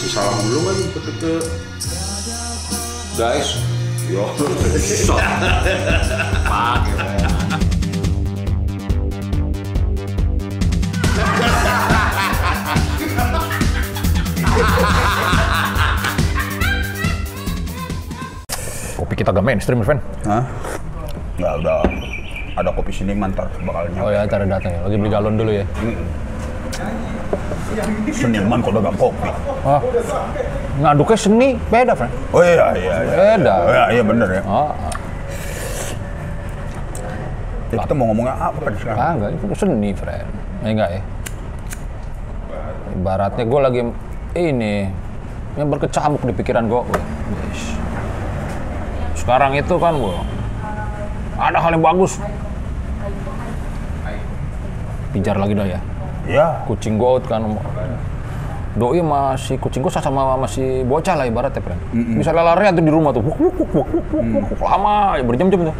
Kasih salam dulu kan ke, ke guys. Yo. Pakai. Kopi kita agak mainstream, Fan. Hah? Nggak udah. Ada kopi sini mantar bakalnya. Oh ya, ntar datang ya. Lagi beli galon dulu ya. Seniman kok dagang kopi. Ah, ngaduknya seni, beda, Fan. Oh iya iya. iya. Beda. Oh, iya, iya bener ya. Oh, Jadi kita mau ngomongnya apa nih sekarang? ah, enggak, itu seni, friend. Ya enggak ya? Ibaratnya gue lagi ini, yang berkecamuk di pikiran gue. Sekarang itu kan gue, ada hal yang bagus. Pijar lagi dah ya. Ya, Kucing gue kan, doi masih kucing gue sama masih bocah lah ibaratnya, friend. Bisa larian tuh di rumah tuh, wuk, wuk, wuk, wuk, wuk, wuk, wuk, lama, ya, berjam-jam tuh.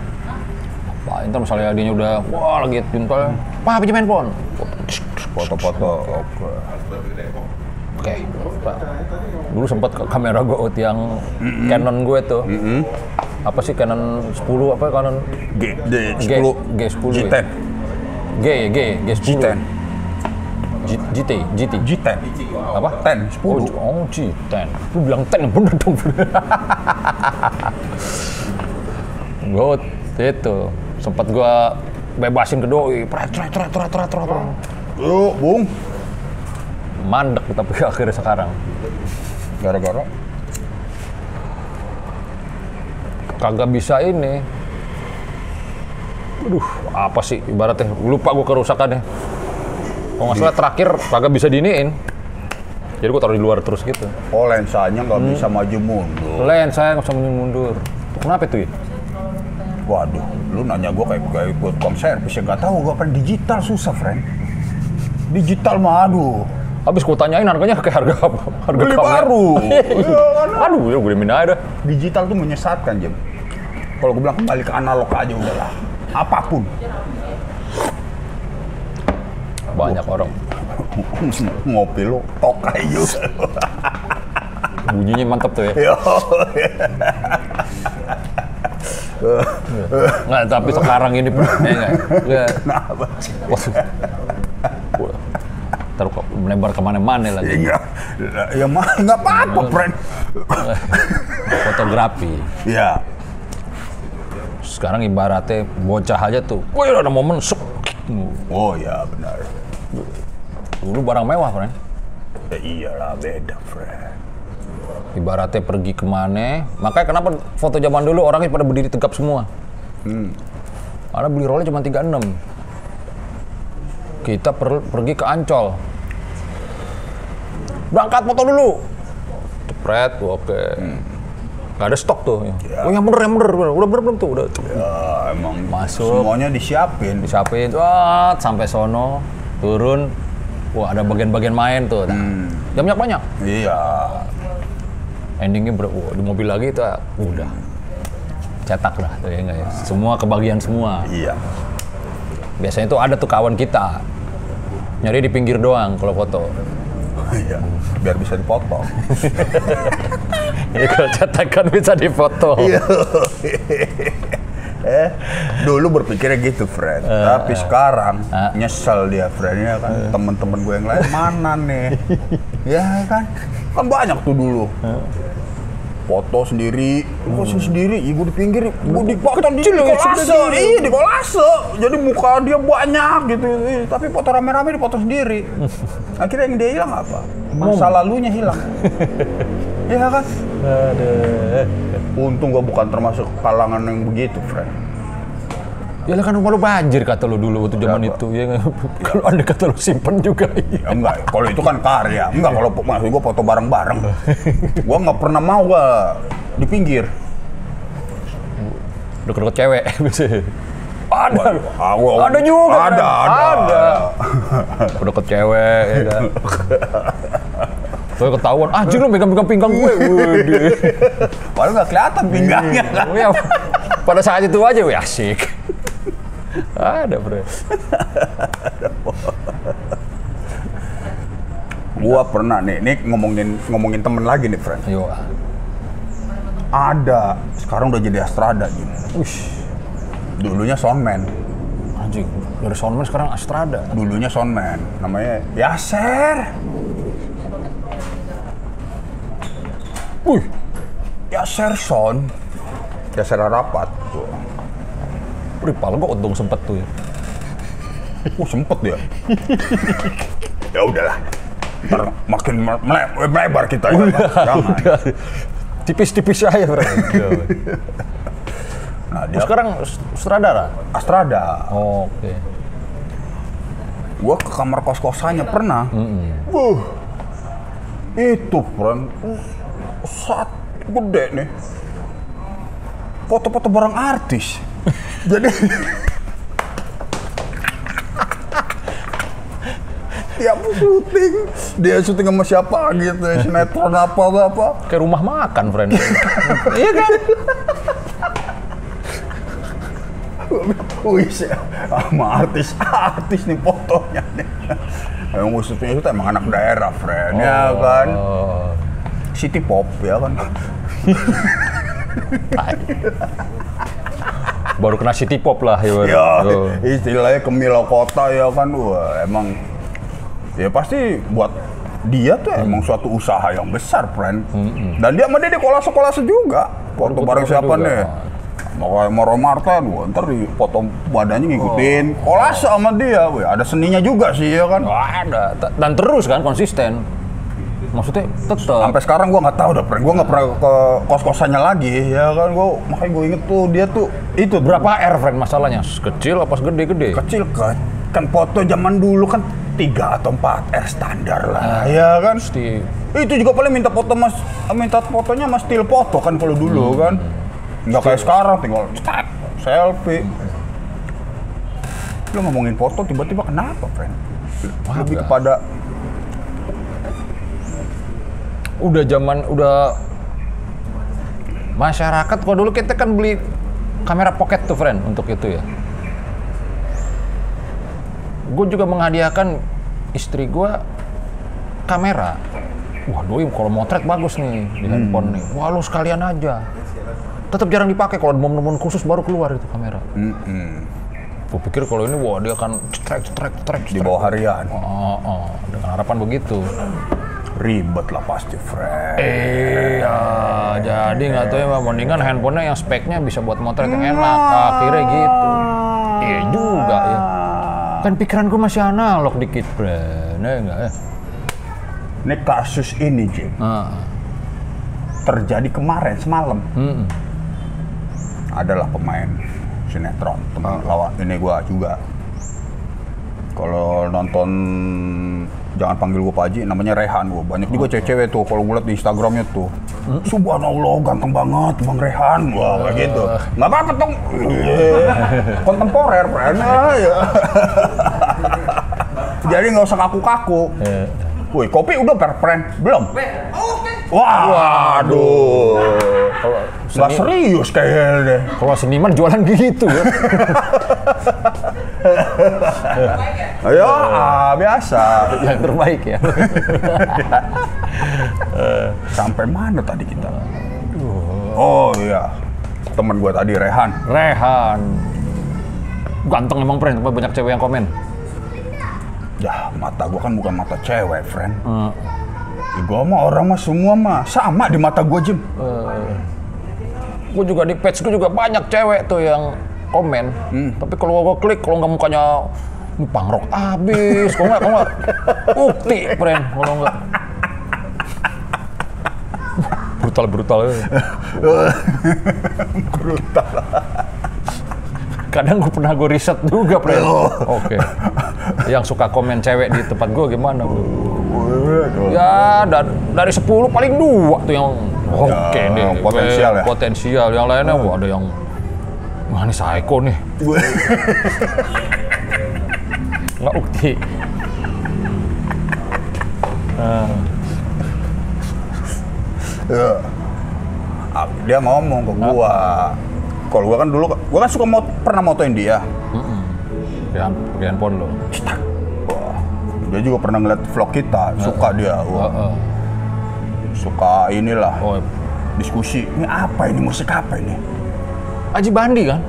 Wah, ntar misalnya dia udah, wah lagi juntal, pak pinjam handphone. foto-foto. Oke. Dulu sempat kamera gue yang Canon gue tuh. Apa sih Canon 10 apa Canon G, D, G, 10. G10 ya? G10. G, G, G10. G10. G- GT, GT. G10. Apa? 10, 10. Oh, G- oh G10. Lu bilang 10 yang bener dong. gue itu sempat gue bebasin ke doi, pret, pret, pret, pret, pret, pret. Yuk, Bung. mandek tapi akhirnya sekarang Gara-gara kagak bisa ini. Aduh, apa sih ibaratnya? Lupa gue kerusakannya. Kalau nggak salah terakhir kagak bisa diniin. Jadi gue taruh di luar terus gitu. oh lensanya nggak Hmm. bisa maju mundur. Len, saya nggak bisa mundur. Kenapa itu ya? Waduh, lu nanya gua kayak kayak ikut tukang servis ya nggak tahu gua apa digital susah, friend. Digital mah aduh. Habis gue tanyain harganya kayak harga apa? Harga Beli kamera. baru. Aduh, ya gue dimin aja. Digital tuh menyesatkan, Jim. Kalau gue bilang kembali ke analog aja udahlah. Apa pun. Banyak orang. Ngopi lu tokai. Bunyinya mantep tuh ya. Yo. Nggak, tapi sekarang ini ya. Ya. Wah. Ntar kok melebar ke mana-mana lagi. Iya. Ya mah nggak apa-apa, friend. Fotografi. Ya. Sekarang ibaratnya bocah aja tuh. Wih, ada momen suk. Oh ya benar. Dulu barang mewah, friend. Ya iyalah beda, friend. Ibaratnya pergi ke mana. Makanya kenapa foto zaman dulu orangnya pada berdiri tegap semua. Karena beli rollnya cuma 36. Kita per- pergi ke Ancol. Berangkat foto dulu. Cepret, oke. Nggak ada stok tuh. Oh yang bener, yang bener. bener. Udah bener belum tuh? Udah. Ya emang Masuk. semuanya disiapin. Disiapin, wah, sampai sono, turun. Wah ada bagian-bagian main tuh. Nah, Jamnya banyak. Iya. endingnya ber wah, di mobil lagi itu ah, udah cetak lah tuh ya ya semua kebagian semua Iya. biasanya tuh ada tuh kawan kita nyari di pinggir doang kalau foto Iya. Biar bisa dipotong. ya kalau cetakan bisa difoto Iya. eh, dulu berpikirnya gitu, friend. Tapi sekarang nyesel dia, friendnya kan. Temen-temen gue yang lain mana nih? ya kan, kan banyak tuh dulu. Foto sendiri, foto sendiri, ibu di pinggir, ibu di, Kecil di ya, kolase, iya di kolase. Jadi muka dia banyak gitu, Ih, tapi foto rame-rame dipotong sendiri. Akhirnya yang dia hilang apa? Masa lalunya hilang. Iya kan? Untung gua bukan termasuk kalangan yang begitu, friend. ya kan rumah lu banjir kata lu dulu waktu zaman Berapa? itu ya nggak? kalau ada kata lu simpen juga Ya enggak, kalau itu kan karya. Enggak, kalau maksud gua foto bareng-bareng. Gua nggak pernah mau gua di pinggir. deket-deket cewek ada ada juga Ada, ada. ada deket cewek ya kan Tuh ketahuan, ah lu megang-megang pinggang gue. Waduh. Padahal nggak kelihatan pinggangnya kan. Ya, pada saat itu aja, wih asik. Ada bro. Gua pernah nih, nih ngomongin ngomongin temen lagi nih, friend. Ayo. Ada, sekarang udah jadi Astrada gitu. Ush. Dulunya Soundman, Anjing, dari Soundman sekarang Astrada. dulunya Soundman, namanya Yaser. Wih, Yaser Son. Yaser Harapat. rival gua untung sempet tuh ya. Oh sempet dia. ya udahlah. Ntar makin mele- mele- melebar kita ya. Jangan. Tipis-tipis aja, Bro. Nah, dia Terus sekarang sutradara? Astrada. Oke. Gua ke kamar kos-kosannya pernah. Wuh. Itu, friend. Saat gede nih. Foto-foto barang artis. Jadi tiap syuting dia syuting sama siapa gitu sinetron apa apa Kayak rumah makan, friend. iya kan? Wih, sama artis-artis nih fotonya nih. Emang khususnya itu emang anak daerah, friend, ya kan? Oh. City pop, ya kan? Baru kena city pop lah ya. Ya, Tuh. istilahnya ke Milo Kota ya kan, wah emang ya pasti buat dia tuh emang suatu usaha yang besar, friend. Dan dia sama dia di kolase-kolase juga. Foto Foto bareng siapa juga. nih? Mau Moro Marta, wah, ntar di foto badannya ngikutin. Kolase sama dia, weh. ada seninya juga sih ya kan. Wah, ada. Dan terus kan konsisten. Maksudnya tetap. Sampai sekarang gua nggak tahu dah, friend. Gua nggak pernah ke kos-kosannya lagi, ya kan. Gua makanya gua inget tuh dia tuh itu Berapa R, friend, masalahnya? Kecil apa gede-gede? kecil kan kan foto zaman dulu kan 3 atau 4 R standar lah ya kan Pasti itu juga paling minta foto mas minta fotonya mas still foto kan kalau dulu kan nggak kayak sekarang tinggal cetak selfie lu ngomongin foto tiba-tiba kenapa friend lebih kepada udah zaman udah masyarakat kalau dulu kita kan beli kamera pocket tuh friend untuk itu ya. Gue juga menghadiahkan istri gue kamera. Wah doi kalau motret bagus nih di handphone nih. Wah lu sekalian aja. Tetap jarang dipakai kalau ada momen-momen khusus baru keluar itu kamera. Gue pikir kalau ini wah dia akan cetrek cetrek cetrek di bawah harian. Oh, oh, dengan harapan begitu ribet lah pasti friend Iya, jadi nggak tahu ya, mendingan handphonenya yang speknya bisa buat motret yang enak. Akhirnya gitu. Iya juga ya. Kan pikiran gue masih analog dikit, bre. Nah, enggak ya? ini kasus ini Jim Nah, terjadi kemarin semalam mm-mm. adalah pemain sinetron teman lawan ini gua juga kalau nonton jangan panggil gua Pak Haji namanya Rehan gua. Banyak juga cewek-cewek tuh kalau gua liat di Instagramnya tuh. Subhanallah ganteng banget Bang Rehan. Wah kayak gitu. Nggak apa-apa dong. Kontemporer friend Ah, ya. jadi nggak usah kaku-kaku. Eh, Woi, kopi udah per? Friend? Belum? Wah, waduh. kalau seni- serius kayaknya. Deh. kalau seniman jualan gitu ya. Ayo, ah, biasa. yang terbaik ya. Sampai mana tadi kita? Oh iya, temen gue tadi Rehan. Rehan. Ganteng emang, friend. Tapi banyak cewek yang komen. Ya, mata gue kan bukan mata cewek, friend. Eh, Ya, gue mah orang mah semua mah sama di mata gue, Jim. gue juga di page gue juga banyak cewek tuh yang komen. Tapi kalau gue klik, kalau nggak mukanya ini pangrok abis, kalau nggak, kalau nggak ukti, friend, kalau nggak. brutal brutal. Brutal. Kadang gue pernah gue riset juga, friend. Oke. Yang suka komen cewek di tempat gue gimana? Ya, dan dari 10 paling dua tuh yang oke Ya, deh. potensial ya? Potensial. Yang lainnya, wah ada yang Wah ini psycho nih. Nggak ukti. Ya. Ah, Dia ngomong ke gua. Kalau gua kan dulu, gua kan suka mot, pernah motoin dia. Di hand- di handphone lo. Dia juga pernah ngeliat vlog kita, suka dia. Wah, Heeh. Suka inilah, Oh, diskusi. Ini apa ini, musik apa ini? Aji Bandi kan?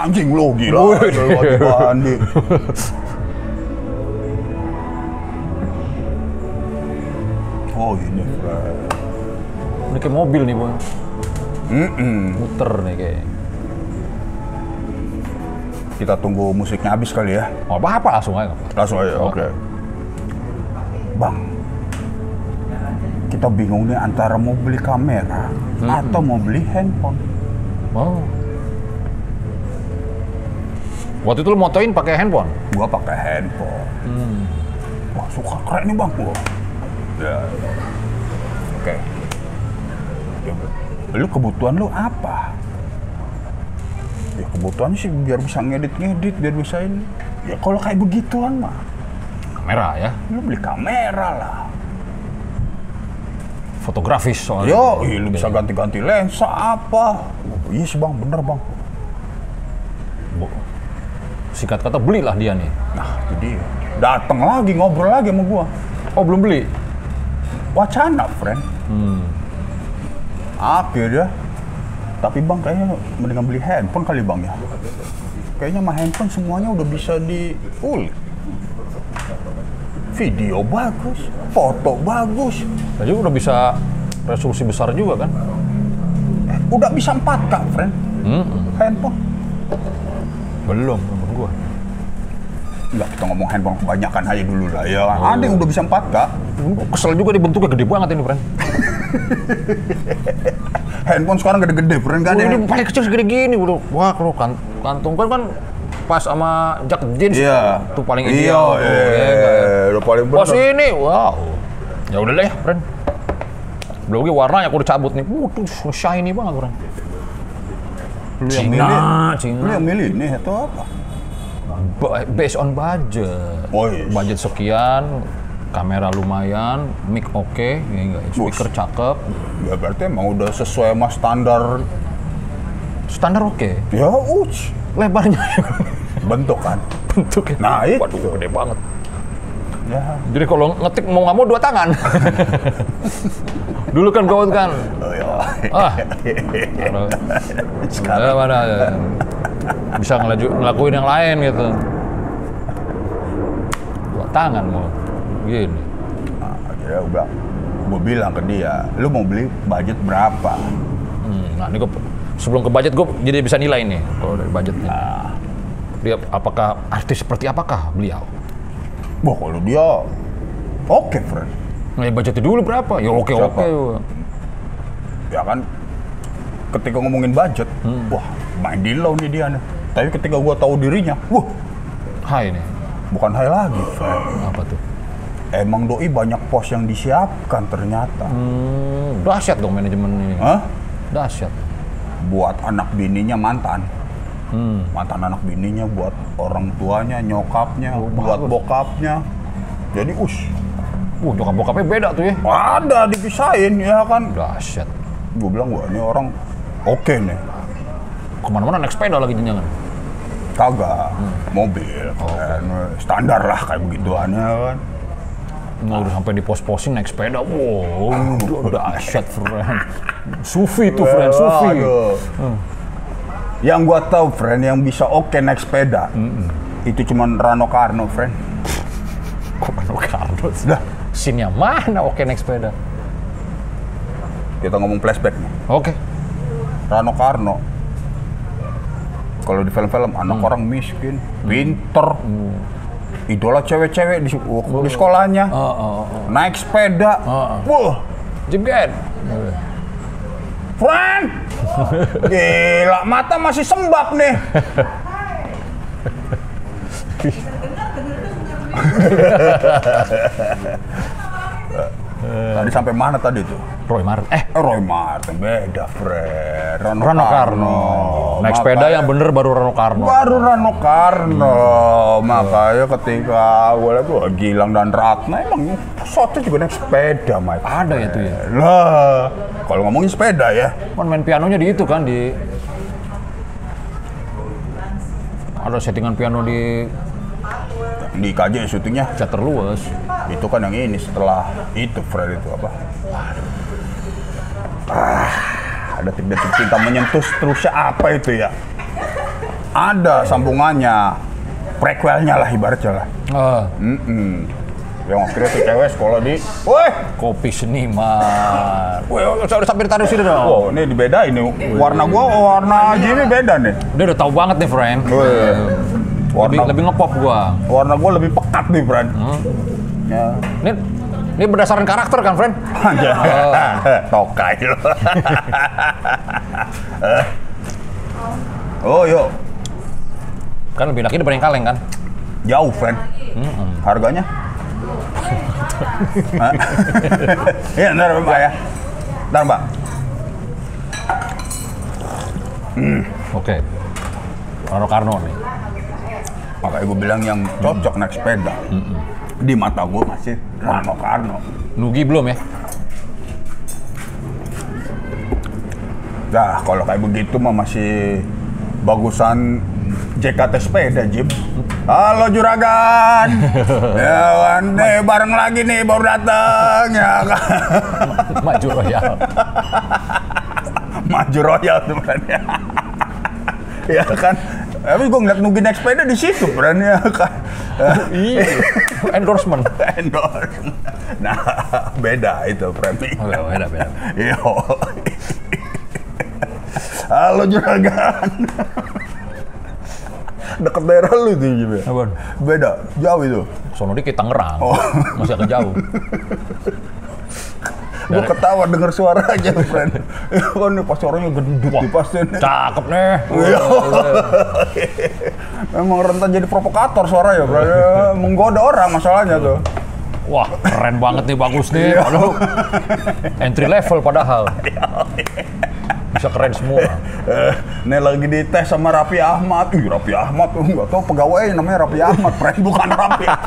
Anjing lo gila, lagi bandi. Oh ini. Ini kayak mobil nih, Bang. Mm-mm. Muter nih kayak. Kita tunggu musiknya habis kali ya. Oh, apa-apa langsung aja. Langsung aja, oke. Bang, kita bingung nih antara mau beli kamera atau mau beli handphone. Oh. Waktu itu lu motoin pakai handphone? Gua pakai handphone. Wah suka keren nih bang gua. Ya. Oke. Ya, lu kebutuhan lu apa? Ya kebutuhan sih biar bisa ngedit-ngedit, biar bisa ini. Ya kalau kayak begituan mah, Kamera ya, lu beli kamera lah. fotografis soalnya. Yo, ih, lu bisa ganti-ganti lensa apa? Iya sih bang, bener bang. Sikat kata belilah dia nih. Nah, itu dia. Datang lagi ngobrol lagi sama gua. Oh belum beli? Wacana, friend. Akhirnya, tapi bang kayaknya mendingan beli handphone kali bang ya. Kayaknya mah handphone semuanya udah bisa diulik. Video bagus, foto bagus, Dan juga udah bisa resolusi besar juga kan? eh, udah bisa 4K, friend. Hmm, Handphone. belum Enggak, kita ngomong handphone kebanyakan aja dulu lah ya. Ada yang udah bisa 4K. Gua Kesel juga nih bentuknya gede banget ini, friend. Handphone sekarang gede-gede, friend. Gak ada Wah, ini paling kecil segede gini, bro. Wah, kalau kan kantung kan kan pas sama jak jeans Iya. tuh paling Iya, ideal tuh, iya, ya kan? udah paling Pas bener. ini, wow. Ya udah deh, friend. Belum lagi warnanya aku udah cabut nih. Waduh, shiny banget, friend. Lu yang Cina, milih, Cina. lu yang milih ini atau apa? Ba- based on budget. Oh, iya. Budget sekian, kamera lumayan, mic oke, ya enggak, speaker cakep, Ya berarti emang udah sesuai sama standar standar oke. ya uch Lebarnya bentuk kan. bentuknya. Nah, itu. Waduh, gede banget. Ya. Jadi kalau ngetik mau nggak mau dua tangan. Dulu kan gawat kan. Oh, ya. Ah. Sekarang mana ya. Bisa ngelaju, ngelakuin yang lain gitu. Dua tangan mau gini. Nah, akhirnya udah gue bilang ke dia, lu mau beli budget berapa? Hmm, nah ini gue sebelum ke budget gue jadi bisa nilai nih kalau dari budgetnya. Nah, Dia apakah artis seperti apakah beliau? wah kalau dia oke friend. Nah, ya budgetnya dulu berapa? Ya oke Siapa? oke. Ya kan ketika ngomongin budget, wah main di low nih dia nih. Tapi ketika gua tahu dirinya, wah Hai nih. bukan high lagi friend. Apa tuh? Emang doi banyak pos yang disiapkan ternyata. Hmm, dahsyat dong manajemen ini. Hah? Dahsyat. buat anak bininya mantan. Hmm. Mantan anak bininya buat orang tuanya, nyokapnya, buat bagus. bokapnya. Jadi us, Uh, nyokap bokapnya beda tuh ya. ada dipisahin ya kan. Dahsyat. Gue bilang gua ini orang oke nih. Ke mana-mana naik sepeda lagi jangan. Kagak, mobil, kan. standar lah kayak begituannya kan. Nah, udah sampai di pos-posin naik sepeda. Wow, udah dahsyat, friend. Sufi tuh, friend, Sufi. Aduh. Yang gua tahu, friend, yang bisa oke naik sepeda, itu cuman Rano Karno, friend. Kok Rano Karno? Dah, Scene-nya mana oke naik sepeda? kita ngomong flashback nih. Oke. Rano Karno. Kalau di film-film anak orang miskin, pinter, idola cewek-cewek di, di sekolahnya, Oh, oh, oh. naik sepeda, Oh, oh. wah, Jebret. friend, gila mata masih sembab nih. Tadi sampai mana tadi tuh? Roy Martin. Eh, Roy Martin beda, friend. Rano, Rano Karno. Naik sepeda yang bener baru Rano Karno. Baru Rano Karno. Makanya ketika gue lihat wah Gilang dan Ratna emang Soto juga naik sepeda, Mike. Ada ya tuh ya. Lah, kalau ngomongin sepeda ya, Kan main pianonya di itu kan di ada settingan piano di Di KJ syutingnya Teater luas. itu kan yang ini setelah itu Fred itu apa? Ah, ada detik cinta menyentuh seterusnya apa itu ya? Ada sambungannya, prequelnya lah ibaratnya lah. Ah, Mm-mm. Yang akhirnya tuh cewek sekolah di, woi, kopi seniman. Wih, saya udah sampai ditaruh sini dong. wow ini dibedain nih. Warna gua, warna Jimmy beda nih. Dia udah tahu banget nih, friend. Wih, warna, lebih ngepop gua. warna gua lebih pekat nih, Fred. Ya. Ini ini berdasarkan karakter kan, friend? Aja. Tokai lo. oh, yuk. Kan lebih laki dibanding kaleng kan? Jauh, friend. Harganya? Hah? Iya, ntar Mbak ya. Ntar Mbak. Oke. Rano Karno nih. Makanya gue bilang yang cocok naik sepeda. Di mata gue masih Rano Karno. Nugi belum ya? Nah, kalau kayak begitu mah masih bagusan JKT sepeda, Jim. Halo Juragan. ya, kan, nih bareng lagi nih baru datang ya kan. Maju Royal. Maju Royal sebenarnya. ya kan. Tapi gue ngeliat Nugi naik sepeda di situ, berani ya kan. Iya. Endorsement. Endorse. Nah, beda itu framing. Oh, beda, beda. Yo. Halo Juragan. Deket daerah lu itu Jim ya? Apaan? Beda, jauh itu. Sono dikit Tangerang. Oh. Masih agak jauh. Gue ketawa denger suaranya, friend. Ya kan nih pas suaranya gendut nih pasti nih. Cakep nih. Iya. Emang rentan jadi provokator bro. Ya, Menggoda orang masalahnya tuh. Wah, keren banget nih, bagus nih. Padahal entry level padahal. Bisa keren semua. Eh, nih lagi dites sama Raffi Ahmad. Ih, Raffi Ahmad tuh nggak tahu pegawai namanya Raffi Ahmad, friend bukan Raffi.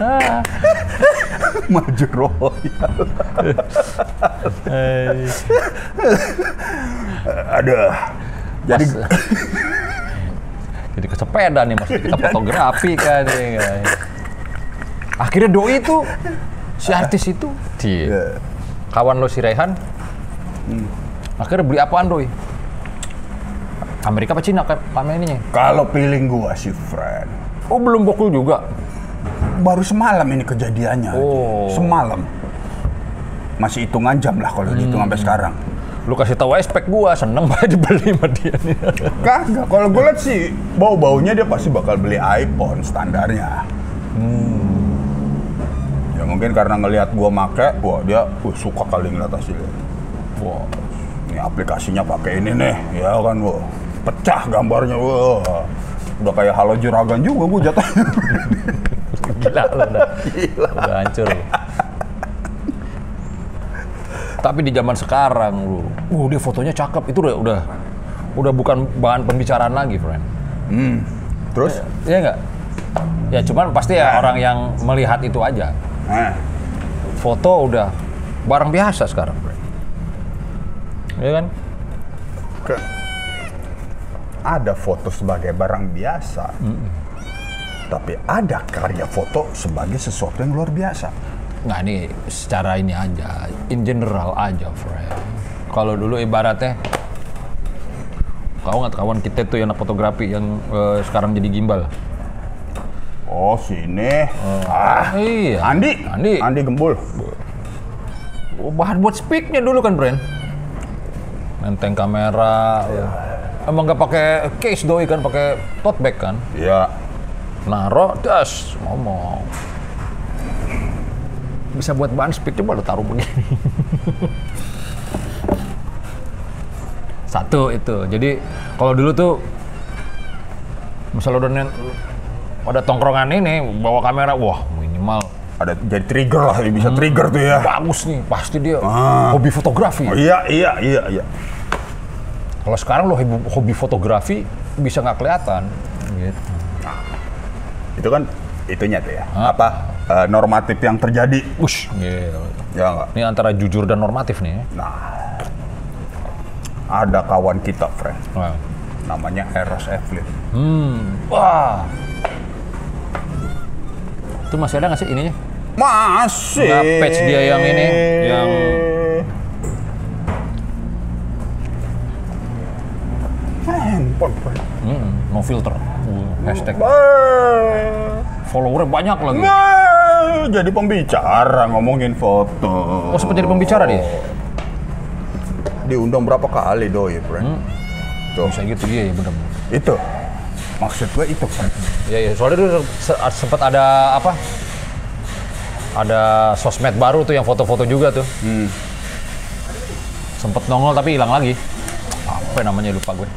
Maju Royal. Aduh. Jadi Jadi ke sepeda nih, maksud kita fotografi kan. nih, kan. Akhirnya doi itu, si artis itu, dia. ya, kawan lo si Rehan, akhirnya beli apaan doi? Amerika apa Cina kan pamer ininya? kalau feeling gua sih, friend. Oh belum bokul juga. Baru semalam ini kejadiannya. Oh. Semalam. Masih hitungan jam lah kalau dihitung sampai sekarang. Lu kasih tahu aja spek gua, seneng banget dibeli sama dia nih. Kagak, kalau gue lihat sih bau-baunya dia pasti bakal beli iPhone standarnya. Ya mungkin karena ngelihat gua make, wah dia uh, suka kali ngeliat hasilnya. Wah, Ini aplikasinya pakai ini nih, ya kan, wah pecah gambarnya, wah udah kayak halo juragan juga gua jatuhnya. gila lu udah. Udah hancur lu. Tapi di zaman sekarang lu, uh dia fotonya cakep, itu udah udah udah bukan bahan pembicaraan lagi, friend. hmm. Terus, Iya nggak? Ya cuman pasti ya orang yang melihat itu aja. nah, Foto udah barang biasa sekarang, friend. Iya kan? ke- ada foto sebagai barang biasa, tapi ada karya foto sebagai sesuatu yang luar biasa. Nggak ini secara ini aja, in general aja, friend. Kalau dulu ibaratnya, kau nggak kawan kita tuh yang anak fotografi yang eh, sekarang jadi gimbal. Oh sini, ah, Iya. Andi, Andi. Andi Gembul. Oh, bahan buat speaknya dulu kan, friend. Nenteng kamera. Emang nggak pakai case doi kan, pakai tote bag kan. Ya, Naro, das, ngomong. Bisa buat bahan speak, coba lo taruh begini. Satu itu. Jadi kalau dulu tuh misalnya udah ada tongkrongan ini bawa kamera, wah minimal ada jadi trigger lah, bisa trigger tuh ya. bagus nih, pasti dia Ah. hobi fotografi. Oh, iya, iya, iya, iya. Kalau sekarang lo hobi, hobi fotografi bisa nggak kelihatan. Gitu. Itu kan itunya tuh ya. Ah. Apa eh, normatif yang terjadi? Ush. Ya enggak. Ini antara jujur dan normatif nih. ya. Nah, ada kawan kita, friend. Nah, namanya Eros Evelyn. Hmm. Wah. Itu masih ada nggak sih ininya? Masih. Nggak patch dia yang ini, yang- handphone. Frank. Hmm, no filter. Hashtag. Followernya banyak lagi. Nah, jadi pembicara ngomongin foto. Oh, sempat jadi pembicara dia? Diundang berapa kali doi, friend? Hmm. Tuh, Bisa gitu iya ya bener. itu. Maksud gue itu, friend. Iya iya. Soalnya dulu se- sempat ada apa? Ada sosmed baru tuh yang foto-foto juga tuh. Hmm. Sempet nongol tapi hilang lagi. Apa namanya lupa gue.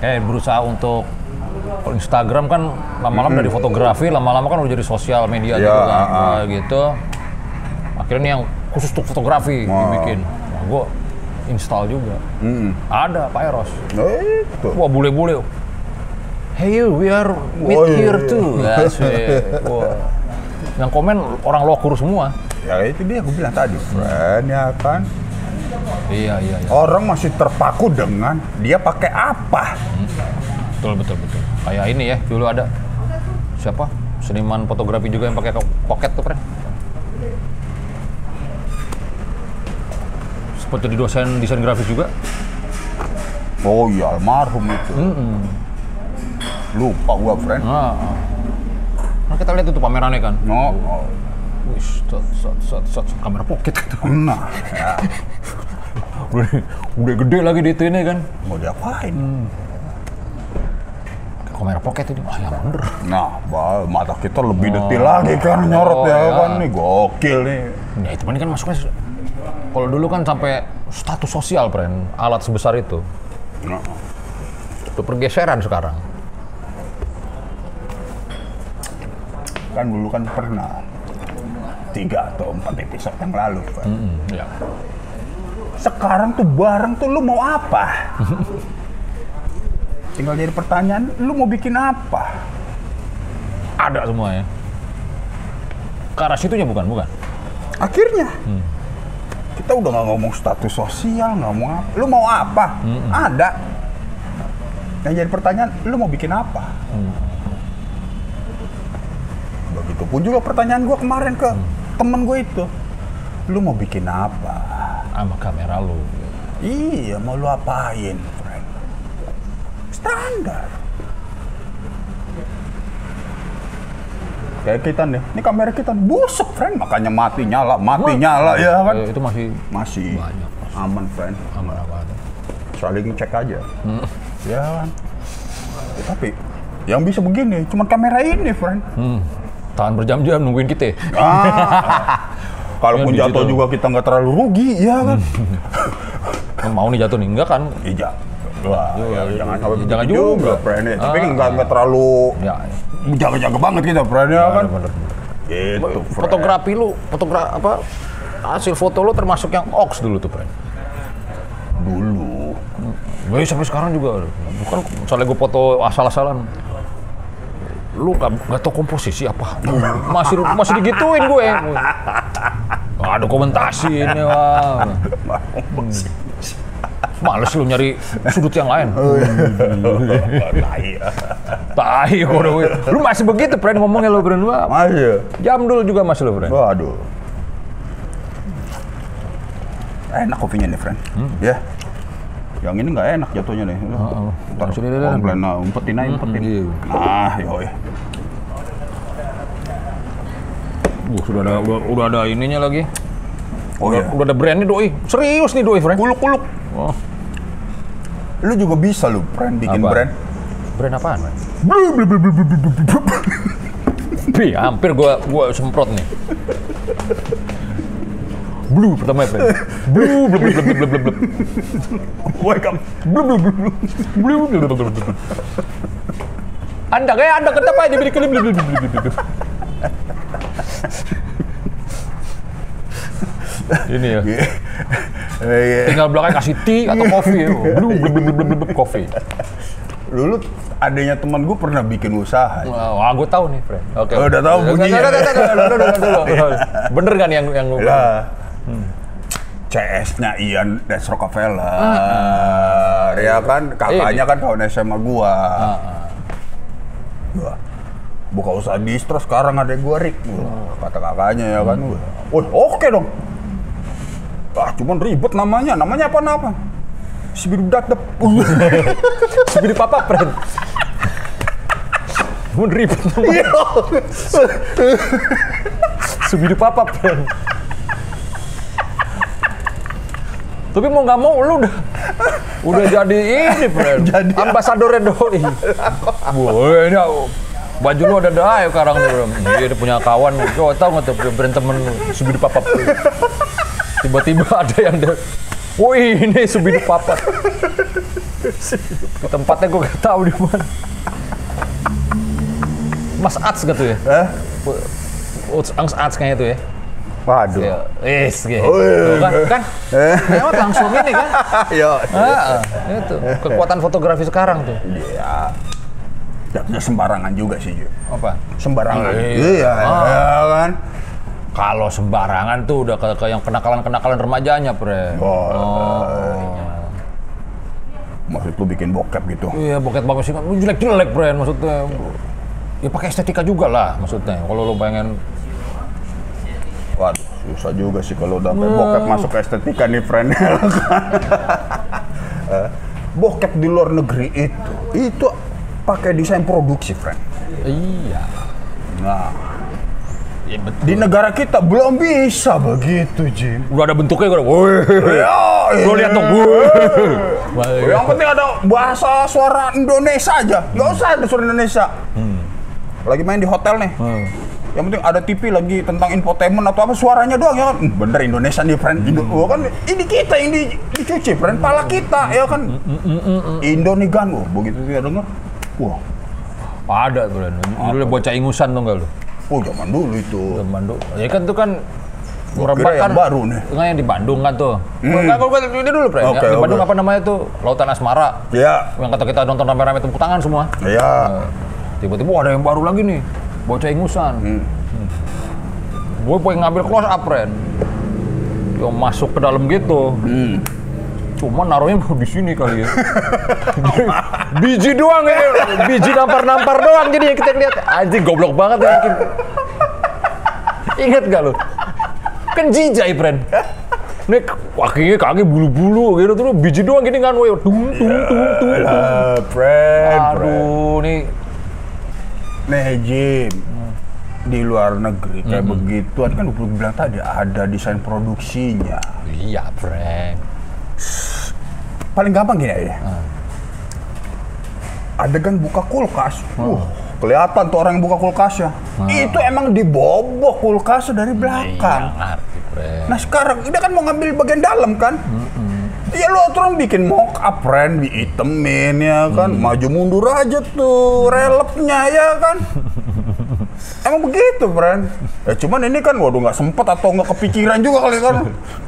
Eh berusaha untuk kalau Instagram kan lama-lama dari fotografi, lama-lama kan udah jadi sosial media Ya, gitu kan. Nah, gitu. Akhirnya yang khusus untuk fotografi Wah. dibikin. Nah, gue install juga. Hmm. Ada Pak Eros. Itu. Wah bule-bule. Hey you, we are meet Oh, iya, here iya. too. Asik. Wah. Yang komen orang lokur semua. Ya itu dia gue bilang tadi, friend, ya kan. Iya iya iya. Orang masih terpaku dengan dia pakai apa. Betul betul betul. Kayak ini ya dulu ada siapa seniman fotografi juga yang pakai pocket tuh friend. Sempat jadi dosen desain grafis juga. Oh iya, almarhum itu. Lupa gua, friend. Nah, ah. Nah, kita lihat itu pamerannya kan. No. oh. Wih, set, set, set, kamera pocket gitu. Nah, ya, udah, udah gede lagi di itu ini kan. mau diapain? Kamera pocket ini, wah yang bener. Nah, bah, mata kita lebih detil lagi kan nyorot Oh, ya ya. kan nih gokil nih. Ya itu kan masuknya kalau dulu kan sampai status sosial, friend, alat sebesar itu. Nah, Itu pergeseran sekarang. kan dulu kan pernah tiga atau empat episode yang lalu kan. Hmm, ya. Sekarang tuh barang tuh lu mau apa? Tinggal jadi pertanyaan, lu mau bikin apa? Ada semua ya. Ke arah situnya bukan, bukan. Akhirnya kita udah nggak ngomong status sosial, nggak ngomong apa. Lu mau apa? Ada. Yang jadi pertanyaan, lu mau bikin apa? Begitupun juga pertanyaan gua kemarin ke temen gue itu. Lu mau bikin apa? Sama kamera lu. Iya, mau lu apain? Standar. Kayak kita nih, ini kamera kita busuk, friend. Makanya mati nyala, mati nyala, ya kan? Eh, itu masih Masih Banyak, aman, friend. aman apa. Saling cek aja. Ya kan? Ya, tapi yang bisa begini, cuma kamera ini, friend. Hmm. Tahan berjam-jam nungguin kita. Ah, kalaupun di jatuh juga kita nggak terlalu rugi, ya kan? Mau nih jatuh nih, enggak kan? Iya. Wah, ya, jangan sampai ya, jangan juga. ya. Tapi Ah. nggak nggak terlalu Ya, jaga-jaga banget kita, ya kan? bener, bener. Gitu. Fotografi lu, fotogra apa? Hasil foto lu termasuk yang ox dulu tuh, friend. dulu. Gue sampai sekarang juga bukan misalnya gue foto asal-asalan. Lu gak, gak tau komposisi apa? Masih masih digituin gue. Gak ada komentasi ini wah. Males lu nyari sudut yang lain. Tai. Tai gue. Lu masih begitu, friend ngomongnya lu, friend. Wah, Masih. jam dulu juga masih lu, friend. Waduh. Enak kopinya nih, friend. Ya. Yang ini nggak enak jatuhnya nih. oh. Ntar Sini, sini, sini. komplain, nah, umpetin aja, umpetin. iya. Nah, yoi. Uh, sudah ada udah, udah ada ininya lagi. Oh udah, iya. udah ada brandnya doi. Serius nih doi, friend. Kuluk-kuluk. Oh, Lu juga bisa lu, friend, bikin Apa? brand. brand apaan? Pi, hampir gua gua semprot nih. Blue pertama ya, friend. Blue, blue, blue, blue, blue, blue, blue. Welcome. Blue, blue, blue, blue. Blue, blue, blue, blue, blue. Anda kayak Anda kenapa beri blue, blue, blue, blue, blue, blue. Ini ya. Iya. Tinggal belakang kasih tea atau kopi ya. Blue, blue, blue, blue, kopi. Dulu adanya teman gue pernah bikin usaha. Wah, gue tahu nih, friend. Oke. Oh, udah tahu bunyinya. Udah. Bener kan yang yang lu Lah. CS-nya Ian Des Rockefeller, ya kan kakaknya kan kawan SMA gua. Gua buka usaha distro sekarang ada gua Rick, Wah, kata kakaknya ya kan. Wah, oke dong. Ah, cuman ribet namanya. Namanya apa nama? Sibiru datep. Sebidi papa, friend. Mun ribet namanya. Sebidi papa, friend. Tapi mau nggak mau lu udah udah jadi ini, friend. Jadi apa? ambasadornya doi. Wah, ini baju lu ada dah sekarang nih, bro. Dia punya kawan, kau tahu nggak tuh brand temen Subidi Papa. Tiba-tiba ada yang ada, wih ini Subidi Papa. Tempatnya gue gak tahu di mana. Mas Ats gitu ya? Eh? Uts Angs Ats kayaknya tuh ya. Waduh. Ya, Is, gitu. Oh, iya. Kan, kan? Lewat langsung ini kan? Yo. Ah, ah, itu kekuatan fotografi sekarang tuh. Iya. Tidak sembarangan juga sih, Ju. Apa? Sembarangan. Iya. Iya, Ah. ya kan. Kalau sembarangan tuh udah ke, ke yang kenakalan-kenakalan remajanya, Pre. Oh. Maksud lu bikin bokep gitu. Iya, boket bagus sih. Lu jelek-jelek, Pre, maksudnya. Ya pakai estetika juga lah, maksudnya. Kalau lu pengen Waduh, susah juga sih kalau udah sampai bokep masuk ke estetika nih, friend. Eh, bokep di luar negeri itu, itu pakai desain produksi, friend. iya. Nah, Ya, betul. di negara kita belum bisa begitu, Jim. Udah ada bentuknya gue. Woi. Ya, Lu lihat dong. Yang penting ada bahasa suara Indonesia aja. Nggak usah ada suara Indonesia. Lagi main di hotel nih. Hmm. Yang penting ada TV lagi tentang infotainment atau apa suaranya doang ya kan. Hmm, Bener Indonesia nih friend. Indo, oh, kan ini kita yang di, dicuci friend. Pala kita ya kan. Indo nih kan. Oh, begitu dia denger. Wah, Ada, Pre. Dulu bocah ingusan tuh enggak lu? Oh zaman dulu itu. Teman Bandung. Ya kan tuh kan merebak kan baru nih. Enggak yang di Bandung kan tuh. Hmm. Enggak, gua ini dulu, Pre. Oke, di Bandung oke. apa namanya tuh? Lautan Asmara. Ya, Yang kata kita nonton rame-rame tepuk tangan semua. ya. Tiba-tiba wah, ada yang baru lagi nih. Bocah ingusan. Hmm. Gue pengen ngambil close up, Ren. Dia masuk ke dalam gitu. Hmm. Cuma naruhnya mau di sini kali ya. biji doang ya. Biji nampar-nampar doang jadi yang kita lihat. Anjing goblok banget ya. Ingat gak lu? Kan jijai, Ren. Ini kakinya kaki bulu-bulu gitu terus biji doang gini kan, woy. Tung, tung, tung, tung. Ah, friend, friend. Aduh, nih Nih Jim, di luar negeri kayak begitu, kan gue bilang tadi ada desain produksinya. Iya, Frank. Paling gampang gini aja. Adegan buka kulkas, uh, kelihatan tuh orang yang buka kulkasnya. Itu emang dibobok kulkasnya dari belakang. Iya, ngerti, Frank. Nah sekarang dia kan mau ngambil bagian dalam kan? Iya lo terus bikin mock up friend, diitemin ya kan, maju mundur aja tuh relepnya ya kan. Emang begitu friend. Ya cuman ini kan waduh nggak sempet atau nggak kepikiran juga kali kan.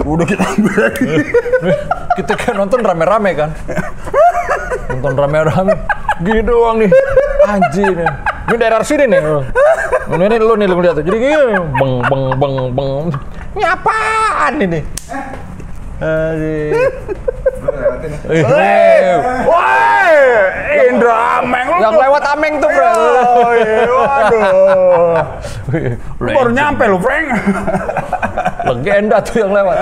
Udah kita ambil lagi. kita kan nonton rame-rame kan nonton rame-rame gini doang nih anjir nih ini daerah sini nih ini, ini lu nih lu lihat jadi gini beng beng beng beng ini apaan ini Aduh. Hei, woi, Indra Ameng lu yang lewat ameng tuh bro waduh. Lu baru nyampe lu, Frank. legenda tuh yang lewat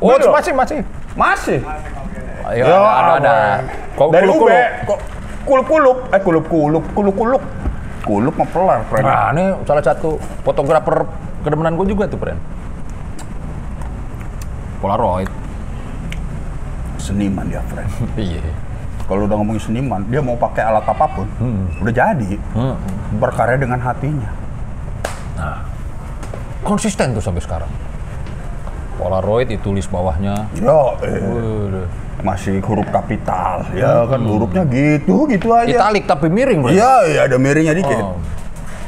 oh masih masih Masih. Ayo, ada, ada, ada. Kok Dari kuluk- UB, kuluk. kok kulup-kulup, eh kulup-kulup, kulup-kulup. Kulup mah pelar, Frank. Nah, ini salah satu fotografer kedemenan gue juga tuh, Pren. Polaroid. Seniman dia, Frank. Iya. Kalau udah ngomongin seniman, dia mau pakai alat apa pun, udah jadi. Hmm. Berkarya dengan hatinya. Konsisten tuh sampai sekarang. Polaroid ditulis bawahnya. Yo, eh, masih huruf kapital, ya kan hurufnya gitu, gitu aja. Italik tapi miring, Bro. Iya, iya ada miringnya dikit. Oh.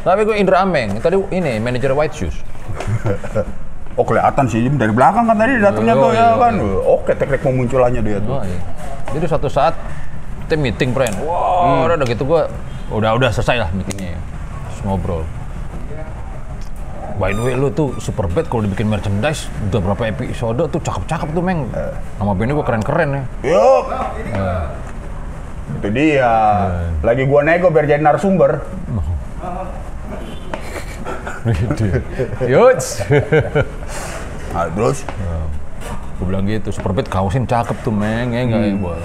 Tapi gue Indra Ameng, tadi ini manajer White Shoes. Oh kelihatan sih dari belakang kan tadi datangnya Oh, tuh ya iya, kan. Oke teknik pemunculannya dia tuh. Oh, iya. Jadi suatu saat kita meeting, Pren. Wah, udah, udah gitu gue udah udah selesai lah meetingnya ya. Terus ngobrol. By the way, lu tuh super bad kalau dibikin merchandise udah berapa episode tuh cakep-cakep tuh, Meng. Nama bandnya gua keren-keren ya. Yuk. Itu dia. Lagi gua nego biar jadi narasumber. Gitu. Yuts. Nah, terus Gue bilang gitu, Superbad kausin cakep tuh, Meng. Ya ya, gua.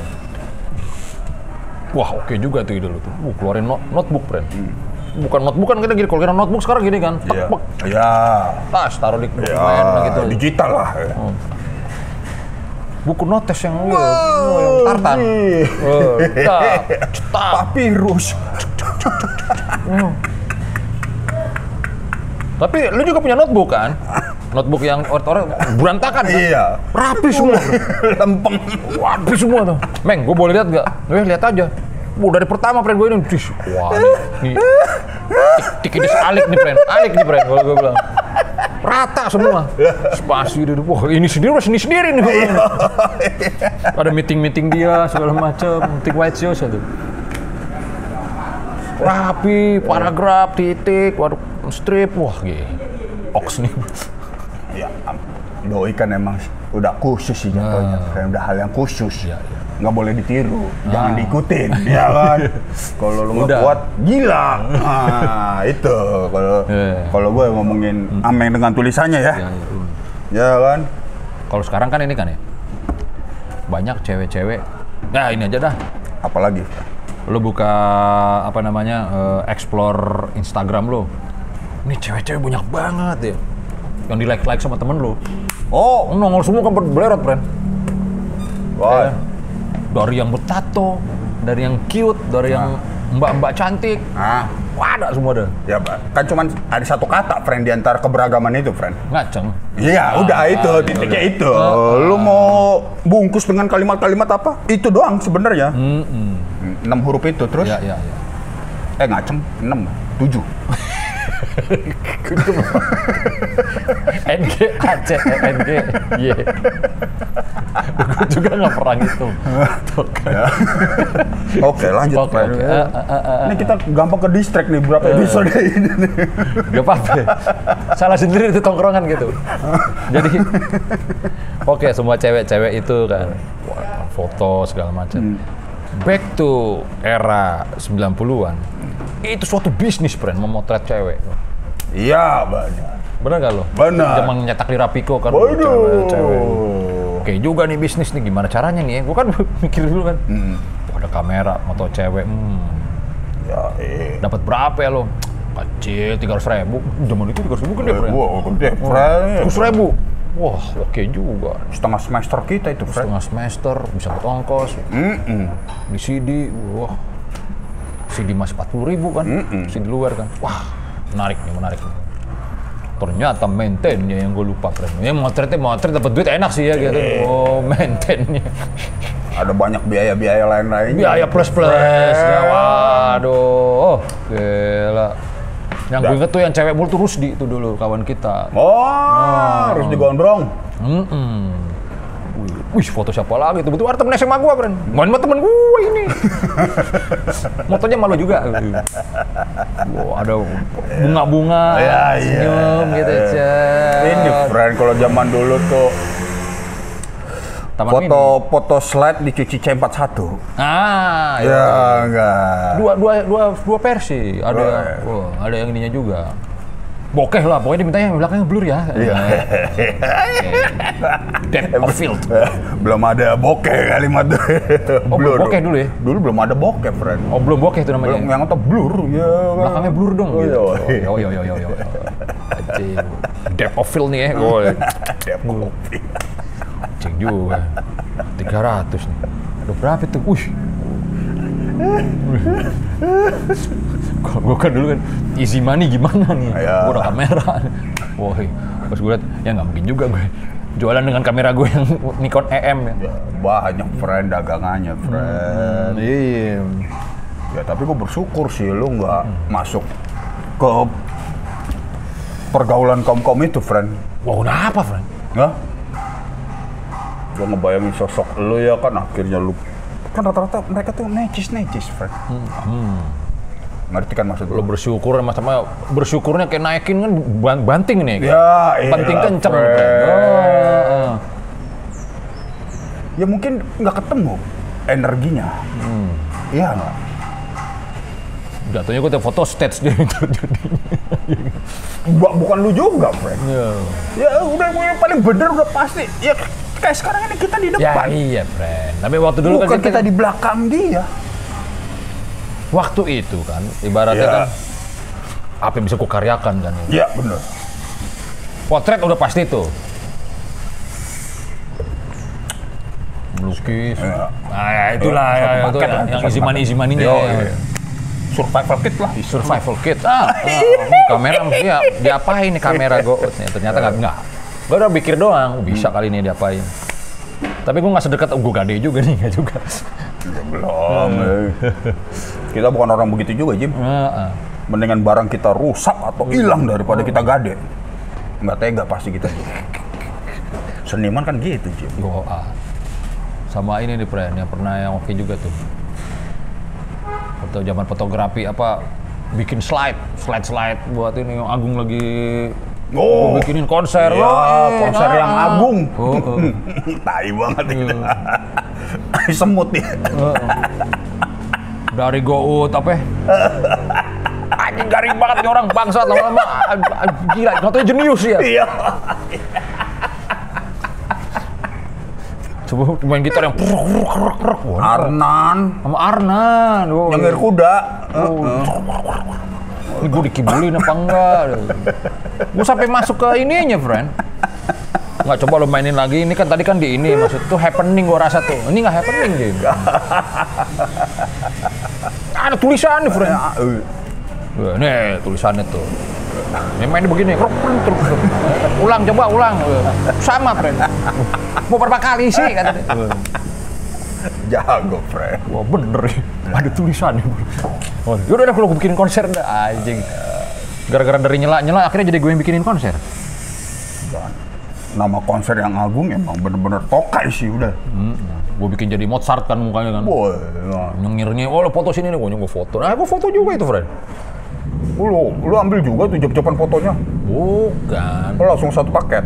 Wah, oke juga tuh ide lu tuh. Uh, keluarin not- notebook, friend. Bukan notebook kan kita gini, kalau kira notebook sekarang gini kan. Tek, Iya. Ya. tas, taruh di Ya, dokumen gitu. digital lah. ya. Buku notes yang, iya, yang tartan. Cetak, cetak. Papirus. Tapi lu juga punya notebook kan? Notebook yang orang-orang berantakan kan? Iya. Rapi semua. Lempeng. Rapi semua tuh. Meng, gue boleh lihat nggak? Eh, lihat aja. Wah, dari pertama friend gue ini, dis, wah nih, nih tik tikidis alik nih friend, alik nih friend kalau gue bilang. Rata semua. Spasi dia, wah ini sendiri udah sendiri sendiri nih bilang. Ada meeting-meeting dia segala macam, meeting white show satu. Rapi, paragraf, titik, waduh, strip, wah gitu. Ox nih. Ya, doi kan emang udah khusus sih jatuhnya. Kayak udah hal yang khusus. Iya, iya. Nggak boleh ditiru, jangan diikutin, ya kan? Kalau lu nggak kuat, gila. Nah, itu. Kalau Iya. kalau gue ngomongin Ameng dengan tulisannya ya. Ya, ya. Ya kan? Kalau sekarang kan ini kan ya, banyak cewek-cewek. Nah ini aja dah, Apalagi? Lo buka apa namanya eh, explore Instagram lo. Ini cewek-cewek banyak banget ya, yang di like like sama temen lo. Oh, Nongol semua kan belerot, friend. wah. Ya. Dari yang bertato, dari yang cute, dari yang mbak-mbak cantik, Ah, wah ada semua ada. ya Pak. kan cuman ada satu kata, friend, di antara keberagaman itu, friend. Ngaceng. Iya, udah itu, titiknya itu. Lu mau bungkus dengan kalimat-kalimat apa? Itu doang sebenarnya. Enam huruf itu terus. Ya, ya, ya. Eh ngaceng, enam, tujuh. NG AC NG Y. Gue juga nggak pernah gitu. Kan. Oke, lanjut. Oke, Friend. oke. Eh, eh, eh, eh. Ini kita gampang ke distract nih berapa episode ini. nih. Gak apa-apa. Salah sendiri itu tongkrongan gitu. Jadi, oke semua cewek-cewek itu kan foto segala macam. Back to era 90-an. Itu suatu bisnis, friend, memotret cewek. Iya, banyak. Bener gak lo? Benar. Zaman nyetak di Rapico kan. cewek- cewek. Waduh. Oke juga nih bisnis nih, gimana caranya nih ya? Gue kan mikir dulu kan. Wah, ada kamera, moto cewek, hmm, Ya, eh. dapat berapa ya lo? Kecil, tiga ratus ribu. Zaman itu tiga ratus ribu kan friend? Wah, gede, friend. Tiga ribu. Wah, oke juga. Setengah semester kita itu, friend. Setengah semester, bisa buat ongkos. Mm-mm. Di CD, wah. CD mas 40 ribu kan, CD luar kan. Wah, menarik nih, menarik nih. Ternyata maintainnya yang gue lupa keren. Ya motretnya motret dapat duit enak sih ya gitu. Oh, maintainnya. Ada banyak biaya-biaya lain-lainnya. Biaya plus plus. Ya, waduh. Oh, gila. Yang gue inget tuh yang cewek mulu tuh Rusdi itu dulu kawan kita. Oh, harus digondrong. Mm-mm. Wih, Wih, foto siapa lagi? Tuh betul ada temen SMA gue, Bren. Main sama temen gue ini. Motonya malu juga. Wah, ada bunga-bunga, Ya, iya. senyum gitu aja. Ini, friend, kalau zaman dulu tuh Taman foto Mini. foto slide dicuci C41. Ah, ya. Ya, enggak. Dua, dua, dua, dua versi. Ada, wah, ada yang ininya juga. Bokeh lah, pokoknya diminta yang belakangnya blur ya. Iya. Depth of field. belum ada bokeh kalimat tuh. Oh, belum bokeh dulu ya? Dulu belum ada bokeh, friend. Oh, belum bokeh itu namanya. Belum yang atau blur ya. kan? belakangnya blur dong. Oh, gitu. iya. Oh, yo yo yo yo yo. Anjing. Depth of field nih ya. Oh, Dep kopi. Anjing juga. 300 nih. Aduh berapa itu? Wih. Kalau gue kan dulu kan easy money gimana nih? Ya. Gue udah kamera. Wah, pas gue liat ya nggak mungkin juga gue jualan dengan kamera gue yang Nikon EM ya. Ya, banyak friend dagangannya, friend. Iya. Ya tapi gue bersyukur sih lu nggak masuk ke pergaulan kaum kaum itu, friend. Wah, kenapa, Frank? Nggak? Gue ngebayangin sosok lu ya kan akhirnya lu kan rata-rata mereka tuh necis necis, friend. Ngerti kan maksud Lo lu? bersyukur mas sama bersyukurnya kayak naikin kan ban- banting nih. Ya, iya, Banting kenceng. Fred. Fred. Oh, Ya mungkin nggak ketemu energinya. Hmm. Iya nggak? Jatuhnya gue tuh foto stage dia itu jadinya. Bu- bukan lu juga, Frank. Ya. Ya udah gue yang paling bener udah pasti. Ya kayak sekarang ini kita di Ya depan. iya, friend. Tapi waktu dulu Bukan kan kita di belakang dia. waktu itu kan ibaratnya Ya. kan apa yang bisa ku karyakan kan. Iya bener. Potret udah pasti tuh. Melukis. Ya. Nah, ya itulah Satu ya, itu ya, lah, yang isi money isi money-nya. Yo, ya. iya. Survival kit lah. Survival kit. Ah, ah, kamera ya diapain nih kamera gue? Ternyata nggak nggak. Gue udah pikir doang, bisa kali ini diapain. Tapi gue nggak sedekat, oh, gue gade juga nih, nggak juga. Ya, belum. eh. Kita bukan orang begitu juga, Jim. Mendingan barang kita rusak atau hilang daripada kita gade. Nggak tega pasti kita. Seniman kan gitu, Jim. Ah. Sama ini nih, Pren, yang pernah yang oke juga tuh. Atau zaman fotografi apa bikin slide, slide slide buat ini yang Agung lagi Oh. gua bikinin konser Iya, loh, konser yang agung. Oh, oh. Tai banget ini. Semut ya. dari Gout apa ya? Anjing garing banget nih orang bangsat lama-lama ah, ah, gila, katanya jenius ya. Iya. Coba main gitar yang pruk. Wah, Arnan, sama Arnan. Oh, nyengir kuda. Ini gue dikibulin apa enggak? Gue sampai masuk ke ininya, friend. Nggak coba lo mainin lagi. Ini kan tadi kan di ini maksud tuh happening gue rasa tuh. Ini nggak happening Jim. Ada tulisannya, friend. Eh, Wah, Nih tulisannya tuh. Ini mainnya begini, ulang coba ulang, sama friend. Mau berapa kali sih kata. Jago, Fred. Wah bener ya, ada tulisannya. Oh, yaudah dah kalau gue bikin konser dah, anjing. Gara-gara dari nyela-nyela, akhirnya jadi gue yang bikinin konser. Nama konser yang agung emang bener-bener tokai sih udah. Gue bikin jadi Mozart kan mukanya kan. Boy, nah. Nyengirnya, oh lo foto sini nih, gue gue foto. Nah, gue foto juga itu, friend. lu, lu ambil juga tuh job-joban fotonya. Bukan. Lu langsung satu paket.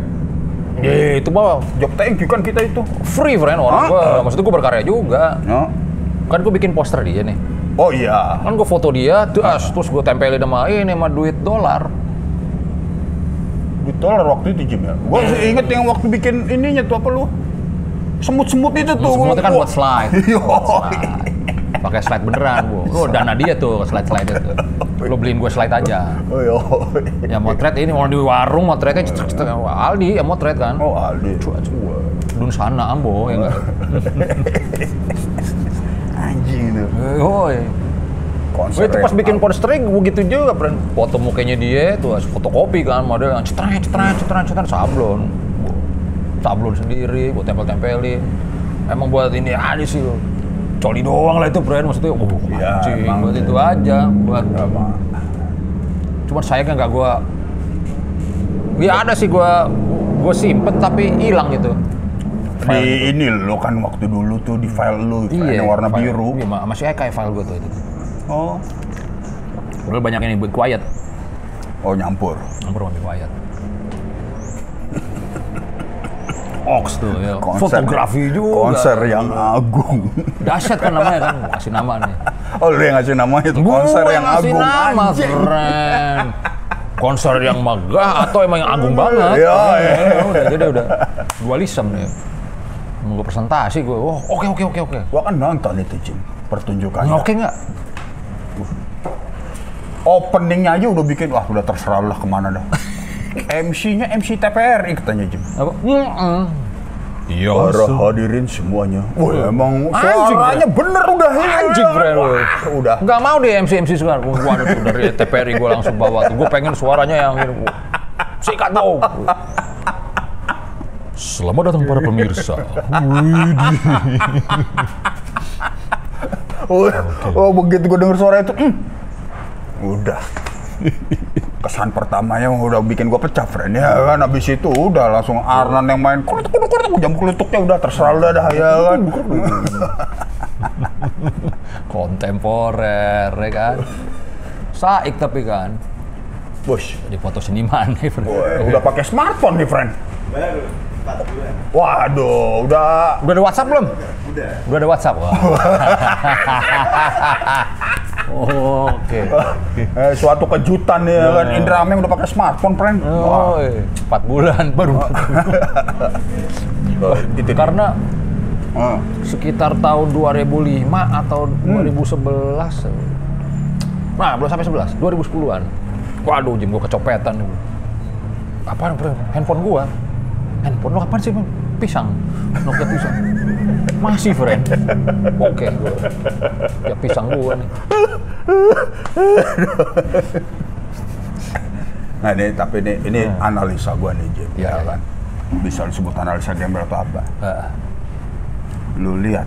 Ya, itu mah Job thank you kan kita itu. free, friend. Orang gue, maksudnya gue berkarya juga. Ya. Kan gue bikin poster dia nih. Oh iya. Kan gue foto dia, terus, terus gue tempelin sama ini sama duit dolar. Di dolar waktu itu Jim ya. Gua inget yang waktu bikin ininya tuh apa lu? Semut-semut itu tuh. Semua itu kan buat slide. Iya. Buat slide. Pakai slide beneran, bu. Lo dana dia tuh slide slide itu. Lo beliin gue slide aja. Oh iya. Ya motret ini mau di warung motretnya cetek cetek Aldi ya motret kan. Oh Aldi. Dun sana ambo ya enggak. Anjing itu. Hoi. Konser Oh, itu pas bikin poster begitu juga, friend. Foto mukanya dia tuh fotokopi kan, model yang cetran, cetran, cetran, cetran, sablon. Sablon sendiri, buat tempel-tempelin. Emang buat ini aja sih. Coli doang lah itu, friend. Maksudnya, oh, Iya, anjing, emang buat itu aja. Buat, Apa? cuman saya kan nggak gua Ya ada sih gua gua simpen tapi hilang gitu. Di ini lo kan waktu dulu tuh di file lu, file yang warna file- biru. Iya, ma- masih kayak file gua tuh itu. Oh. Padahal banyak ini buat quiet. Oh nyampur. Nomor lebih quiet. Ox tuh ya. Konser- Fotografi juga. Konser yang agung. Dahsyat kan namanya kan, kasih nama nih. Oh lu yang ngasih namanya itu konser Gua yang agung. nama, Anjing. keren. Konser yang megah atau emang yang agung banget. Iya, iya. Ya, udah, jadi udah dualism nih. Gue presentasi gue, oh oke oke oke oke. Gua kan nonton itu Jim, pertunjukannya. Nah, Oke nggak? Openingnya aja udah bikin, wah udah terserah lah ke mana dah. MC-nya MC TPRI katanya Jim. Apa? Iya. Para hadirin semuanya. Wah emang Anjing, suaranya bener udah. Anjing, Bre, lu. Wah, Udah. Nggak mau deh MC MC sekarang. Gua ada tuh dari TPRI gue langsung bawa tuh. Gue pengen suaranya yang ini. gua Sikat dong. Selamat datang para pemirsa. Widih. Oh, oh begitu gue denger suara itu, hmm, udah. Kesan pertamanya udah bikin gue pecah, friend. Ya kan, abis itu udah langsung Arnan yang main kulituk kulituk kulituk, jam kulituknya udah terserah udah dah ya kan. Kontemporer, ya kan? Saik tapi kan. Bos, Di foto seniman nih, friend. Udah pakai smartphone nih, friend. Baru, 4 bulan. Waduh, udah Udah ada WhatsApp belum? Udah. Udah ada WhatsApp. Wah. oh, Oke. eh, suatu kejutan ya kan. Indra Ameng udah pakai smartphone, friend. Oh, Wah. empat bulan baru. Oh, itu. Karena Ah. sekitar tahun 2005 atau 2011 nah belum sampai 11 2010-an waduh jam gua kecopetan apaan bro handphone gua handphone lo apaan sih Bang? pisang Nokia pisang masih friend oke gua ya pisang gua nih Nah ini tapi ini ini analisa gua nih Jim, Iya, ya iya. kan. Bisa disebut analisa gembel atau apa? Ah, Lu lihat,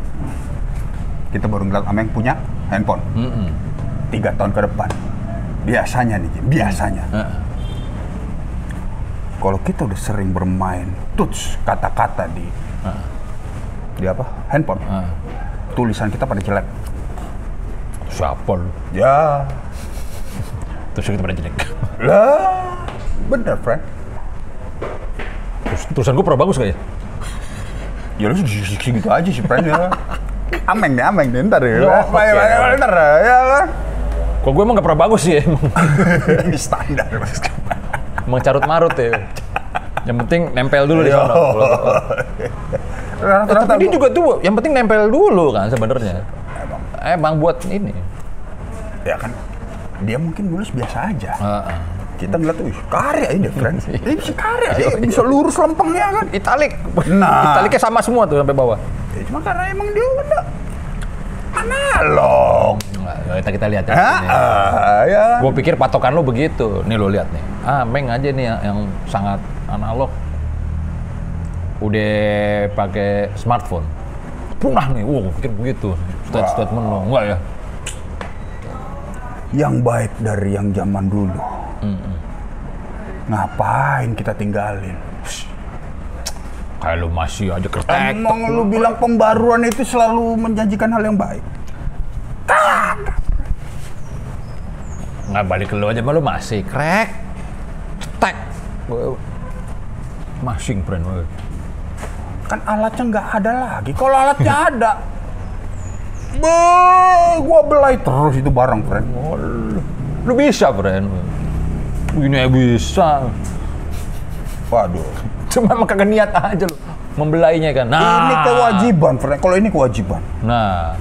kita baru ngeliat Ameng punya handphone. mm-mm. Tiga tahun ke depan, biasanya nih Jim, biasanya. Ah, Kalau kita udah sering bermain touch kata-kata di ah, di apa handphone, ah. tulisan kita pada jelek. siapa lu Ya, terus kita pada jelek lah, bener friend. terus tulisan gua pernah bagus gak ya Ya lu segitu aja sih friend ya. Ameng nih, ameng nih, ntar ya. Ya, oke. Ntar ya kan. kok gue emang gak pernah bagus sih emang Standar. Emang carut marut ya. Yang penting nempel dulu di sana. Eh, tapi dia juga tuh, yang penting nempel dulu kan sebenarnya. Emang. Emang buat ini. Ya kan, dia mungkin nulis biasa aja. Heeh. Kita ngeliat, wih karya ini friend. Ini bisa karya, ini bisa lurus lempengnya kan. Italik. Nah. Italiknya sama semua tuh sampai bawah. Ya, cuma karena emang dia udah analog. Nah, kita kita lihat ya. Ah, ya. Gue pikir patokan lo begitu. Nih lo lihat nih. Ah, Meng aja nih yang, yang sangat analog. Udah pakai smartphone. Punah nih. Wow, pikir begitu. Stat statement lo. Enggak ya? Yang baik dari yang zaman dulu. Ngapain kita tinggalin? Kayak lo masih aja kertek. Emang lu bilang pembaruan itu selalu menjanjikan hal yang baik? nggak balik ke lo aja malu masih krek cetek masing friend. Kan alatnya nggak ada lagi. Kalau alatnya ada, be, gua belai terus itu barang, friend. lu bisa friend aja bisa Waduh. Cuma emang kagak niat aja lo membelainya kan nah Ini kewajiban, friend. Kalau ini kewajiban. nah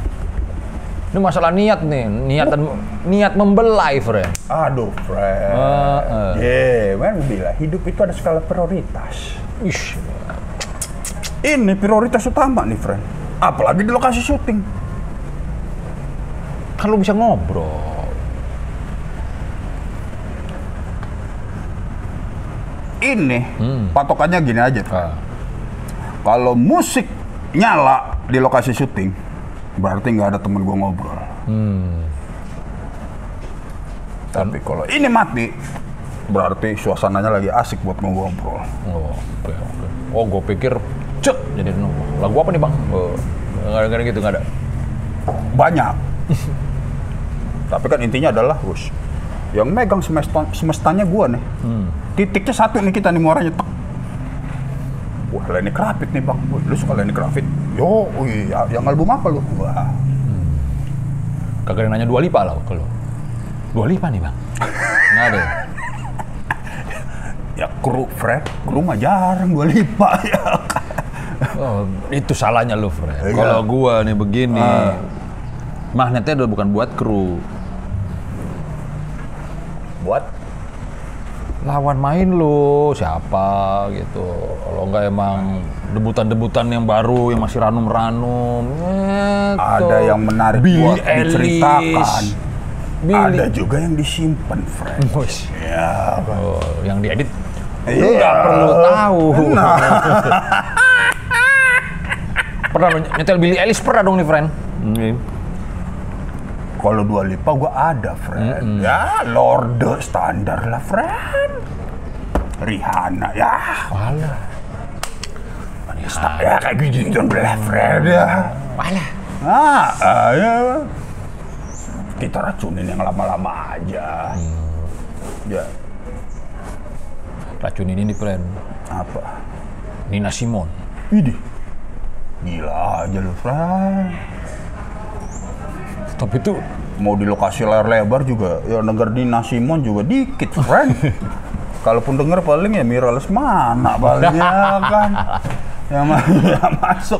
ini masalah niat nih niatan niat membelai friend Aduh, friend. Eh, eh. Yeah, man bilang hidup itu ada skala prioritas. Ish, Ini prioritas utama nih, friend. Apalagi di lokasi syuting. kan lu bisa ngobrol Ini patokannya gini aja. Ah, Kalau musik nyala di lokasi syuting, berarti nggak ada temen gua ngobrol. Tapi kalau ini mati, berarti suasananya lagi asik buat ngobrol. oh oke oke oh gue pikir cek jadi lagu apa nih bang oh, nggak ada gitu nggak ada Banyak. Tapi kan intinya adalah, Gus, yang megang semesta, semestanya gua nih. Titiknya satu nih kita nih muaranya. tek. Wah, Lenny Kravitz nih bang. Wih, lu suka Lenny Kravitz? Yo, wih, yang album apa lu? Wah, kagak ada yang nanya dua lipa lah kalau dua lipa nih bang nggak ada ya? ya kru Fred, kru mah jarang dua lipa ya. Oh, itu salahnya lu, Fred. Iya. Kalau gua nih begini, Ah. magnetnya udah bukan buat kru. Buat Lawan main lu siapa gitu. Kalau nggak emang debutan-debutan yang baru yang masih ranum-ranum. gitu. ada yang menarik Billie buat diceritakan. Eilish. Billie. Ada juga yang disimpan, Fred. Wis. Ya. Oh, yang diedit lu Iya. nggak perlu tahu. pernah lu nyetel Billy Ellis pernah dong nih, friend? Kalau dua lipa gua ada, Fred. Ya, Lorde standar lah, Fred. Rihanna, ya. Walah. Sta- ya kayak gitu belah, Fred ya. Walah. Ah, ah, ya. kita racunin yang lama-lama aja. Ya, Racun ini friend. apa? Nina Simon. Idih. Gila aja lu, Frank. Tapi itu Mau di lokasi layar lebar juga, ya denger Nina Simon juga dikit, Frank. Kalaupun denger paling ya Mirales mana paling ya kan. Yang ma- yang masuk.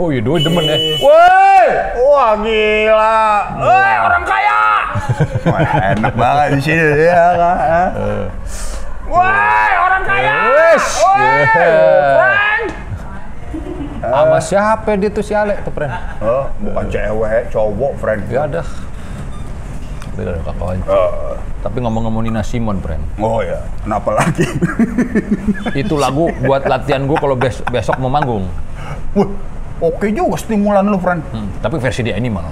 Oh iya, doi demen ya. Woi, wah gila. Woi, orang kaya. Wah, enak banget di sini ya kan. Woi, orang kaya. Wes. Woi, Yeah. Frank. Sama siapa dia tuh si Alek tuh, friend? Oh, bukan cewek, cowok, friend. Ya ada. Beda ada kakak aja. Eh, Tapi ngomong-ngomong Nina Simon, friend. oh ya, kenapa lagi? Itu lagu buat latihan gue kalau bes- besok mau manggung. Wah, oke juga stimulan lu, friend. Hmm, tapi versi di animal.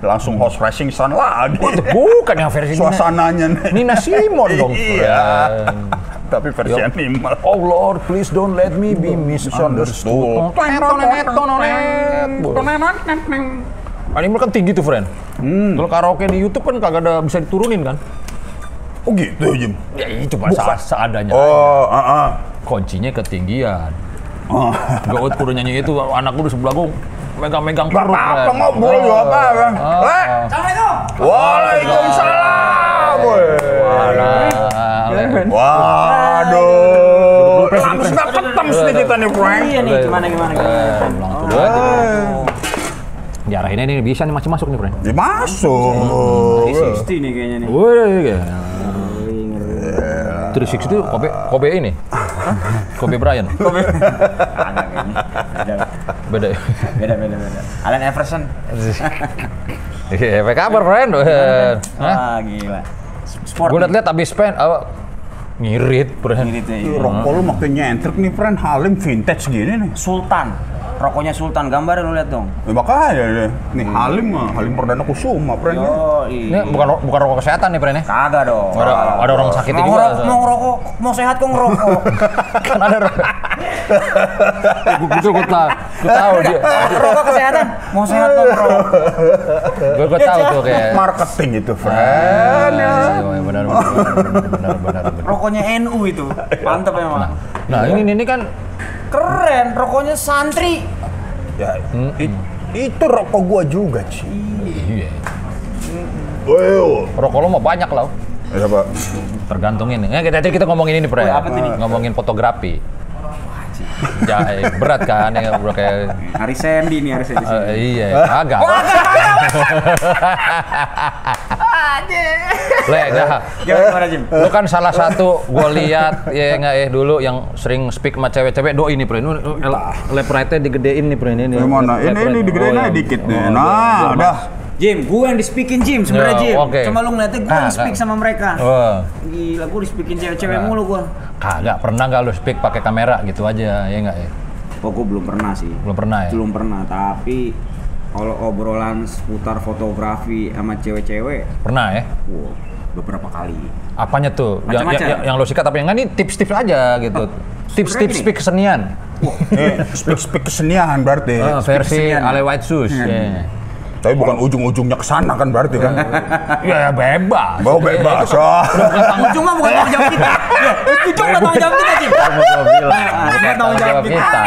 Langsung host racing sun lagi. Bukan yang versi Nina, Suasananya nih. Nina Simon dong, Iya. Tapi versi Yo. animal. Oh Lord, please don't let me be misunderstood. Animal kan tinggi tuh, friend. Kalau karaoke di YouTube kan kagak ada bisa diturunin kan? Oh gitu, Jim. Ya cuma seadanya. Oh, ah, ah. Kuncinya ketinggian. Oh. Gaut kudu nyanyi itu, anak gue di sebelah gue megang-megang perut. Friend. ngobrol juga apa, Bang. Ah, Le, ah. Waalaikumsalam. Waduh. Langsung nggak ketem sedikit nih, Frank. Iya nih, gimana gimana aja. Diarahinnya ini bisa nih masih masuk nih, friend. Dimasuk. 360 nih kayaknya nih. Wih, 360 itu Kobe, Kobe ini? Kobe Bryant? Kayaknya. Beda, Beda beda, beda. Allen Iverson. Iya, apa kabar, friend? Wah, gila. Sport. Gue liat-liat abis pen? Ngirit. Ini tuh, Ih, iya. Rokok lu makin nyentrik nih, friend. Halim vintage gini nih. Sultan. Rokoknya Sultan, gambarnya lu lihat dong. Ya, makanya deh. Nih Halim mah, Halim Perdana Kusuma, friend. Yo, Ini bukan ro- bukan rokok kesehatan nih, friend ya? Kagak dong. Ada, ada orang mau juga. mau ngerokok, mau sehat kok ngerokok. kan ada rokok. Gue betul gue tahu, gue tahu dia. Rokok kesehatan, mau sehat kok ngerokok. Gue gue tahu tuh kayak. Marketing itu, friend. Iya, iya, benar, benar, benar, benar, benar, benar. Rokoknya NU itu. Mantap emang. Nah ini ini kan Keren, rokoknya santri. Ya, i- itu rokok gua juga, Ci. iya. Wow. Rokok lo mah banyak lah. Ya, Pak. Tergantung ini. Nah, kita, kita ngomongin ini, Pre. Oh? Ngomongin fotografi. Ja, eh, berat kan ya udah kayak Hari Sandy nih, hari Sandy. eh, iya, agak. Le, dah. Gimana, gimana Jim? Lu kan salah satu gue lihat ya nggak ya dulu yang sering speak sama cewek-cewek do ini lap right-nya digedein nih Pre ini. ini. Gimana? Ini ini digedein Oh, aja iya. dikit nih. Oh, Nah, udah. Jim, gue yang di speaking Jim sebenarnya Ya, Jim. oke. Cuma lu ngeliatnya gue Ah, yang speak ah. sama mereka. Wah. Gila, gue di speaking cewek-cewek Ah. mulu gue. Kagak pernah nggak lu speak pakai kamera gitu aja ya nggak ya? Oh, gue belum pernah sih. Belum pernah ya? Belum pernah, tapi kalau obrolan seputar fotografi sama cewek-cewek, Pernah ya? wow, beberapa kali. Apanya tuh? Yang, yang, Macam-macam. yang, yang lo sikat apa yang nggak? Ini tips-tips aja gitu. Tips-tips speak kesenian. Eh, speak speak kesenian berarti. Ah, versi kesenian. Ale White Shoes. Iya. ya. Tapi bukan ujung-ujungnya ke sana kan berarti kan. Ya bebas. Mau bebas. Oh. Ujung mah bukan tanggung jawab kita. Ya, ujung bukan tanggung jawab kita, Jim. Kamu gua bilang. Bukan tanggung jawab kita.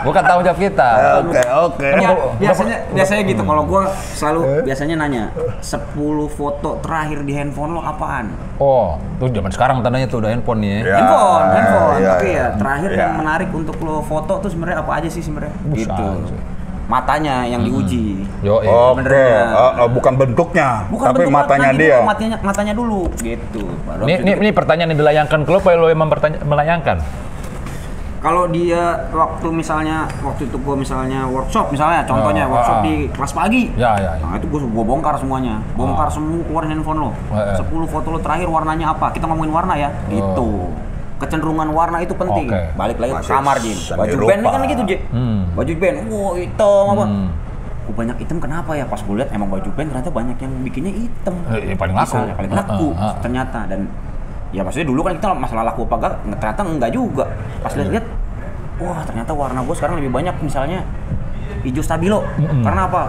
Bukan tanggung jawab kita. Oke, oke. Ya, gua- biasanya biasanya gitu kalau gue selalu Eh? biasanya nanya 10 foto terakhir di handphone lo apaan? Oh, tuh zaman sekarang tandanya tuh udah handphone nih ya. Ya, handphone, handphone. iya, Oke iya. ya, terakhir Iya. yang menarik untuk lo foto tuh sebenarnya apa aja sih sebenarnya? Gitu. Matanya yang diuji. Yo, eh. Oke, Benernya. eh, eh, bukan bentuknya, Bukan tapi bentuk matanya matanya dia. Dulu, matanya, matanya dulu, gitu. Baru Ini, ini, ini pertanyaan yang dilayangkan ke lo, apa lo yang melayangkan? Kalau dia waktu misalnya waktu itu gue misalnya workshop misalnya contohnya Oh, workshop ah. di kelas pagi. Ya, ya, ya. Nah itu gue gua bongkar semuanya, bongkar Oh. semua keluarin handphone lo. Eh, eh. 10 foto lo terakhir warnanya apa? Kita ngomongin warna ya, gitu. Kecenderungan warna itu penting. Oke. Balik lagi ke Masih kamar Jim. seni Baju band ini kan gitu Jim. Hmm. Baju band, wow hitam apa? Hmm. Gue banyak hitam kenapa ya? Pas gue lihat emang baju band ternyata banyak yang bikinnya hitam. Eh, paling laku. Misalnya, paling laku ah, ah. ternyata dan ya maksudnya dulu kan kita masalah laku apa enggak ternyata enggak juga pas lihat-lihat wah ternyata warna gue sekarang lebih banyak misalnya hijau stabilo. Karena apa?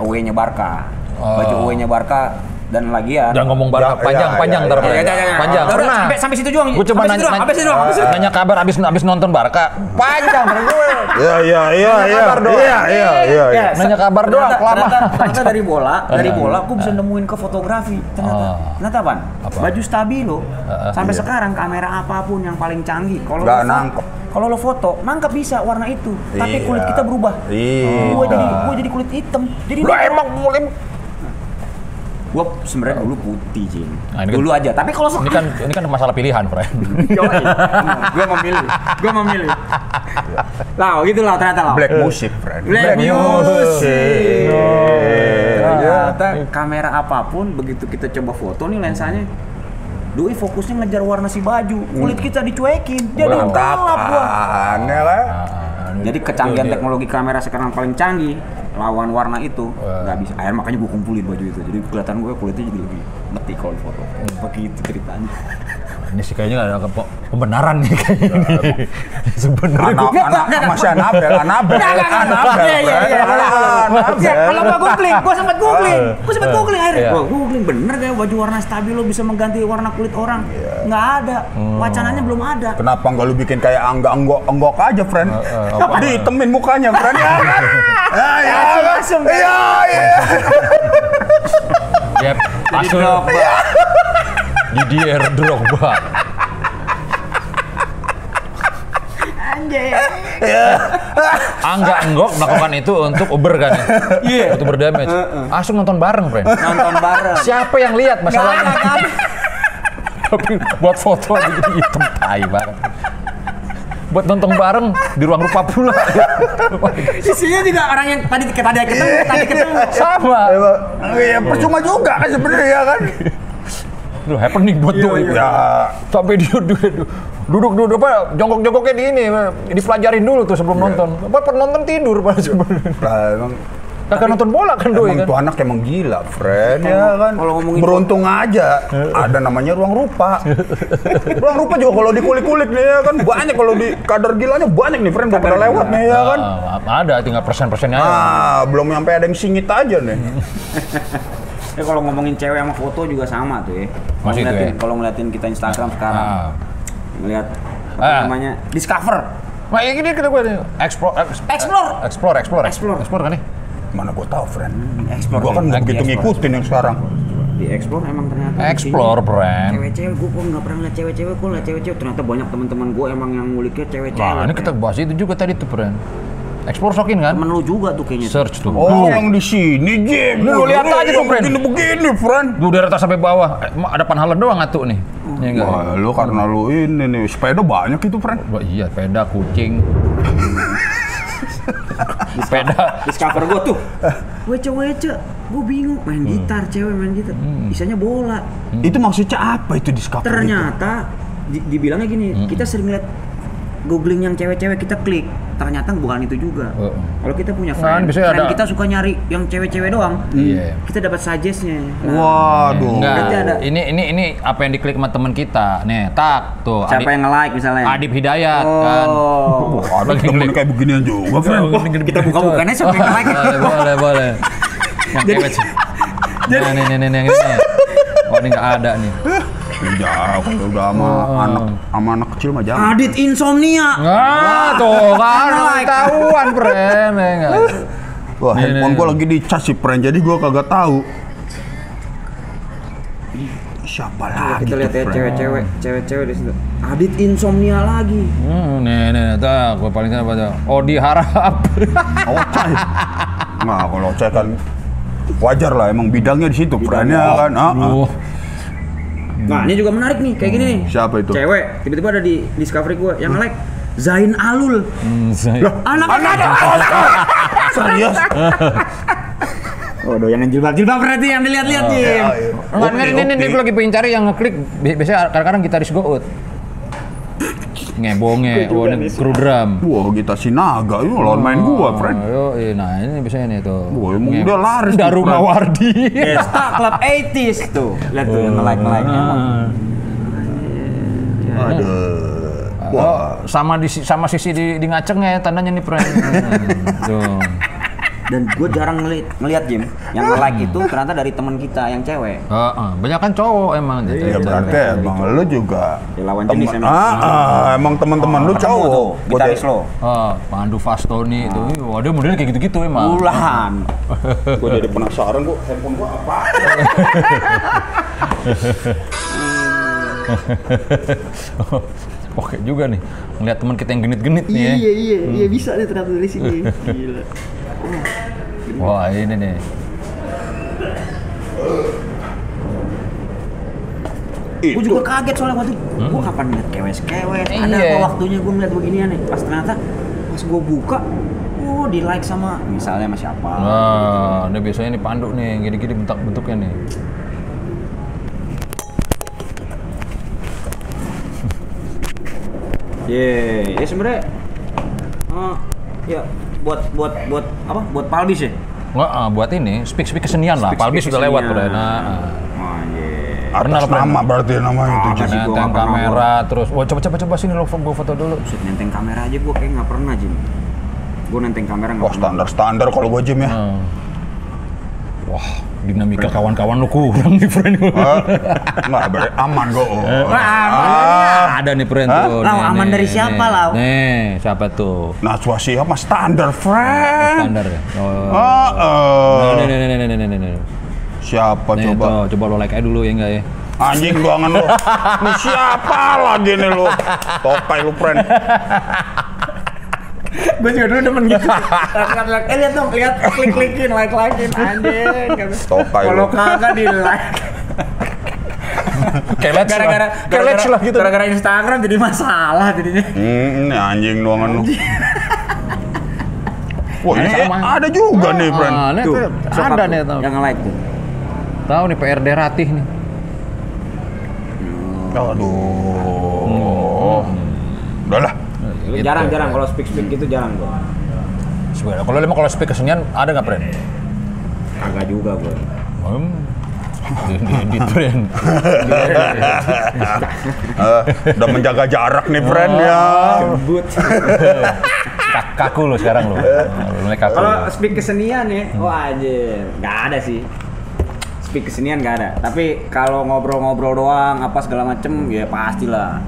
Away-nya Barca. Baju Oh. away-nya Barca dan lagi ya. Jangan ngomong Barca Ya, panjang ya, panjang ya, ntar ya. Ya, ya, ya, ya. panjang. Pernah. sampai sampai situ doang. Gue cuma nanya, sampai situ doang, nanya kabar abis abis nonton Barca. Panjang gue. Iya iya iya iya iya iya iya. Ya, Nanya kabar doang, ternyata- lama. Ternyata, dari bola, dari Ah. bola, aku bisa nemuin ke fotografi. Ternyata, Ah. ternyata apa? Baju stabilo. Ah, sampai iya. sekarang kamera apa pun yang paling canggih, kalau Nggak lo nangkep. Kalau lo foto, nangkep bisa warna itu, tapi Iya. kulit kita berubah. Iya. Gua jadi gua jadi kulit hitam. Jadi Lah emang mulai gua sebenarnya dulu putih, Jin. Nah, kan- dulu aja. Tapi kalau ini kan ini kan masalah pilihan, Pren. gue memilih, gue memilih. Lah, gitu lah ternyata lah. Black music, friend. Black music. Iya. Ternyata kamera apa pun begitu kita coba foto nih lensanya Doi fokusnya ngejar warna si baju, kulit kita dicuekin, jadi gelap gua. Berantakan ya kan? Jadi kecanggihan teknologi kamera sekarang paling canggih lawan warna itu nggak bisa. Akhirnya makanya gue kumpulin baju itu. Jadi kelihatan gue kulitnya jadi lebih meti kalau di foto. Begitu ceritanya. Ini sih kayaknya ada pembenaran nih kayaknya. Sebenarnya Anak, gua- anak, masih Anabel, Anabel, Anabel, Iya, iya, iya. Ya, kalau gua googling, gua sempat googling, gua sempat googling akhirnya. Iya. Gua googling bener gak baju warna stabilo bisa mengganti warna kulit orang? Nggak ada, wacananya belum ada. Kenapa nggak lu bikin kayak angga enggok enggok aja, friend? Ditemin mukanya, friend. Ya? Ya, ya, Asem, kan? Iya, iya. Yep, masuk Didier Drogba. Anjay. Angga Enggok melakukan itu untuk Uber kan ya? Iya. Untuk berdamage. Langsung nonton bareng, friend. Nonton bareng. Siapa yang lihat masalahnya? Tapi buat foto aja jadi hitam tai banget. Buat nonton bareng di ruang rupa pula. Isinya juga orang yang tadi tadi ketemu, tadi ketemu. Sama. Iya, percuma juga kan sebenarnya kan? Duh, happening buat Iya, doi. Ya, Sampai dia duduk duduk duduk apa jongkok-jongkoknya di ini dipelajarin dulu tuh sebelum nonton. Apa penonton tidur pada sebenarnya. lah emang Kagak nonton bola kan doi kan. tuh anak emang gila, friend ya kan. kalau ngomongin Beruntung aja ada namanya ruang rupa. ruang rupa juga kalau dikulik-kulik nih ya kan banyak kalau di kadar gilanya banyak nih, friend pada lewat nih ya kan. Ah, ada tinggal persen-persennya. Ah, belum sampai ada yang singit aja nih. Ya kalau ngomongin cewek sama foto juga sama tuh ya. Kalau ngeliatin, ya? kalau ngeliatin kita Instagram sekarang, Ah. ngeliat apa Ah. namanya discover. Nah, ini kita gue explore Explore. explore explore Explore. explore kan nih. Mana gua tahu, friend. Explore. Gua kan begitu explore. ngikutin yang sekarang. di explore emang ternyata Explore, friend. Cewek-cewek gue kok nggak pernah liat cewek-cewek, gue liat cewek-cewek. Ternyata banyak teman-teman gue emang yang nguliknya cewek-cewek. Nah, ini kita bahas itu juga tadi tuh, friend. Explore sokin kan? temen lu juga tuh kayaknya. Search tuh. Oh, yang di sini, Jim. Lu lihat aja tuh, friend. Begini-begini, friend. Lu dari atas sampai bawah, eh, ada panhalan doang atuh nih. Iya enggak? Wah, lu karena lu ini nih, sepeda banyak itu, friend. Wah, iya, sepeda, kucing. sepeda. Discover gue tuh. Wece-wece, gue bingung main gitar, cewek main gitar. Bisanya bola. Itu maksudnya apa itu discover? itu? Ternyata di- dibilangnya gini, kita sering lihat googling yang cewek-cewek kita klik. Ternyata bukan itu juga. Oh. Kalau kita punya friend, friend ada- kita suka nyari yang cewek-cewek doang. Iya. Kita dapat suggestnya. Nah, Waduh. Enggak, Berarti ada- ini ini ini apa yang diklik sama temen kita. Nih, tak tuh. siapa Adip, yang nge-like misalnya? Adip Hidayat kan. Oh. Ada temen kayak beginian juga, friend. kita buka-bukannya siapa yang nge-like? boleh, boleh, boleh. Yang cewek sih. Nah, nih, nih, nih, nih, yang ini. nih. Oh, ini nggak ada nih. Ya, kalau udah sama anak sama anak kecil mah jangan. Adit insomnia. Nggak, tuh kan ketahuan, friend. ya nggak? Wah, Nih, handphone nih. lagi dicas sih, friend. Jadi gua kagak tahu. Siapa lagi Kita tuh, lihat ya cewek-cewek, cewek-cewek di situ. Adit insomnia lagi. Hmm, nih, nih, nih, tuh, gue paling sana pada Odi harap. Ocai. Nah, kalau Ocai kan wajar lah, emang bidangnya di situ, friend ya kan. Ah, ah. Aduh. Nah, ini juga menarik nih, kayak gini nih. Siapa itu? Cewek, tiba-tiba ada di discovery gue yang like Zain Alul. Hmm, saya- Anak Anak Serius? Oh, doyangan jilbab-jilbab berarti yang dilihat-lihat, Jim. iya. Enggak, ini, ini, gue lagi pengen cari yang ngeklik. Bi- Biasanya kadang-kadang gitaris gout. Ngebonge, oh ini kru drum. Wah, kita si naga, itu lawan main gua, friend. Yo, nah ini biasanya nih tuh. Wah, emang udah laris tuh, Daru Fran. Mawardi. Pesta Club 80s tuh. Lihat tuh yang nge-like-nge-like emang. Ah. Aduh. Oh, sama di sama sisi di, di ngacengnya ya tandanya nih friend. Hmm, tuh. Dan gue jarang ngeliat, ngeliat Jim, yang like itu ternyata dari teman kita yang cewek. Heeh, banyak kan cowok emang. Ya Iya, berarti benar. emang lu juga Ya, lawan temen- jenis emang. Ah, ah, emang teman-teman lu Ketemu cowok. gitaris deh- lo. Ah, Pandu Fastoni itu. Wah, dia modelnya kayak gitu-gitu emang. Bulan. Gue jadi penasaran gua handphone gua apa? Oke juga nih, ngeliat teman kita yang genit-genit nih ya. iya iya bisa nih ternyata dari sini. Gila. Wah ini nih. Gue juga kaget soalnya waktu gue kapan ngeliat kewes-kewes, ada Iya. apa waktunya gue ngeliat beginian nih. Pas ternyata pas gue buka, oh di like sama misalnya sama siapa. Nah, ini biasanya nih Pandu nih, gini-gini bentuk-bentuknya nih. Iya, ya sebenarnya eh, ya buat buat buat apa? Buat Palbis ya. Nggak, ah, buat ini, speak-speak kesenian lah. Speak-speak Palbis sudah lewat. Bro. Nah, ah. Oh iya. Atas lo pernah? nama berarti namanya itu. Ah, gua nenteng kamera terus. Wah, coba coba coba sini lo gua foto dulu. Buset, nenteng kamera aja gue kayak nggak pernah Jim. Gue nenteng kamera nggak Wah pernah. standar-standar kalau gua Jim ya. Hmm. Wah, dinamika kawan-kawan lu kurang nih, friend. Ah, Nggak, ber- aman gua. oh. Ah, ada nih friend Hah? tuh. Lah, Nih, aman nih, dari siapa, nih. Lau? Nih, siapa tuh? Nah, Siap mah standar, friend. Standar ya. Oh. Ah, eh. Nih, nih, nih, nih, nih, nih, nih, nih. Siapa Nih, coba? tuh, coba lo like aja dulu ya enggak ya? Anjing doangan lu. Ini siapa lagi nih lu? Topai lu, friend. Gue juga dulu demen gitu. Eh lihat dong, lihat klik klikin, like likein anjing. Topai Kalau kagak di like. Let's Gara-gara lah gitu. Gara-gara Instagram jadi masalah jadinya. Hmm, ini anjing doangan lu. Wah, Ini ini ada juga nih, friend. Ah, nih, Tuh, ada nih tuh. Yang like tuh. Tahu nih PRD Ratih nih. Aduh. Udahlah. Gitu. Jarang-jarang kalau speak-speak gitu jarang gue. Sebenarnya kalau emang kalau speak kesenian ada nggak friend? Kagak juga gue. Hmm. Di, di. Eh, udah menjaga jarak nih, friend ya. Kebut. Kak- kaku lo sekarang lo. Kalau speak kesenian ya, wah anjir, nggak ada sih. Speak kesenian nggak ada. Tapi kalau ngobrol-ngobrol doang, apa segala macem, ya pastilah.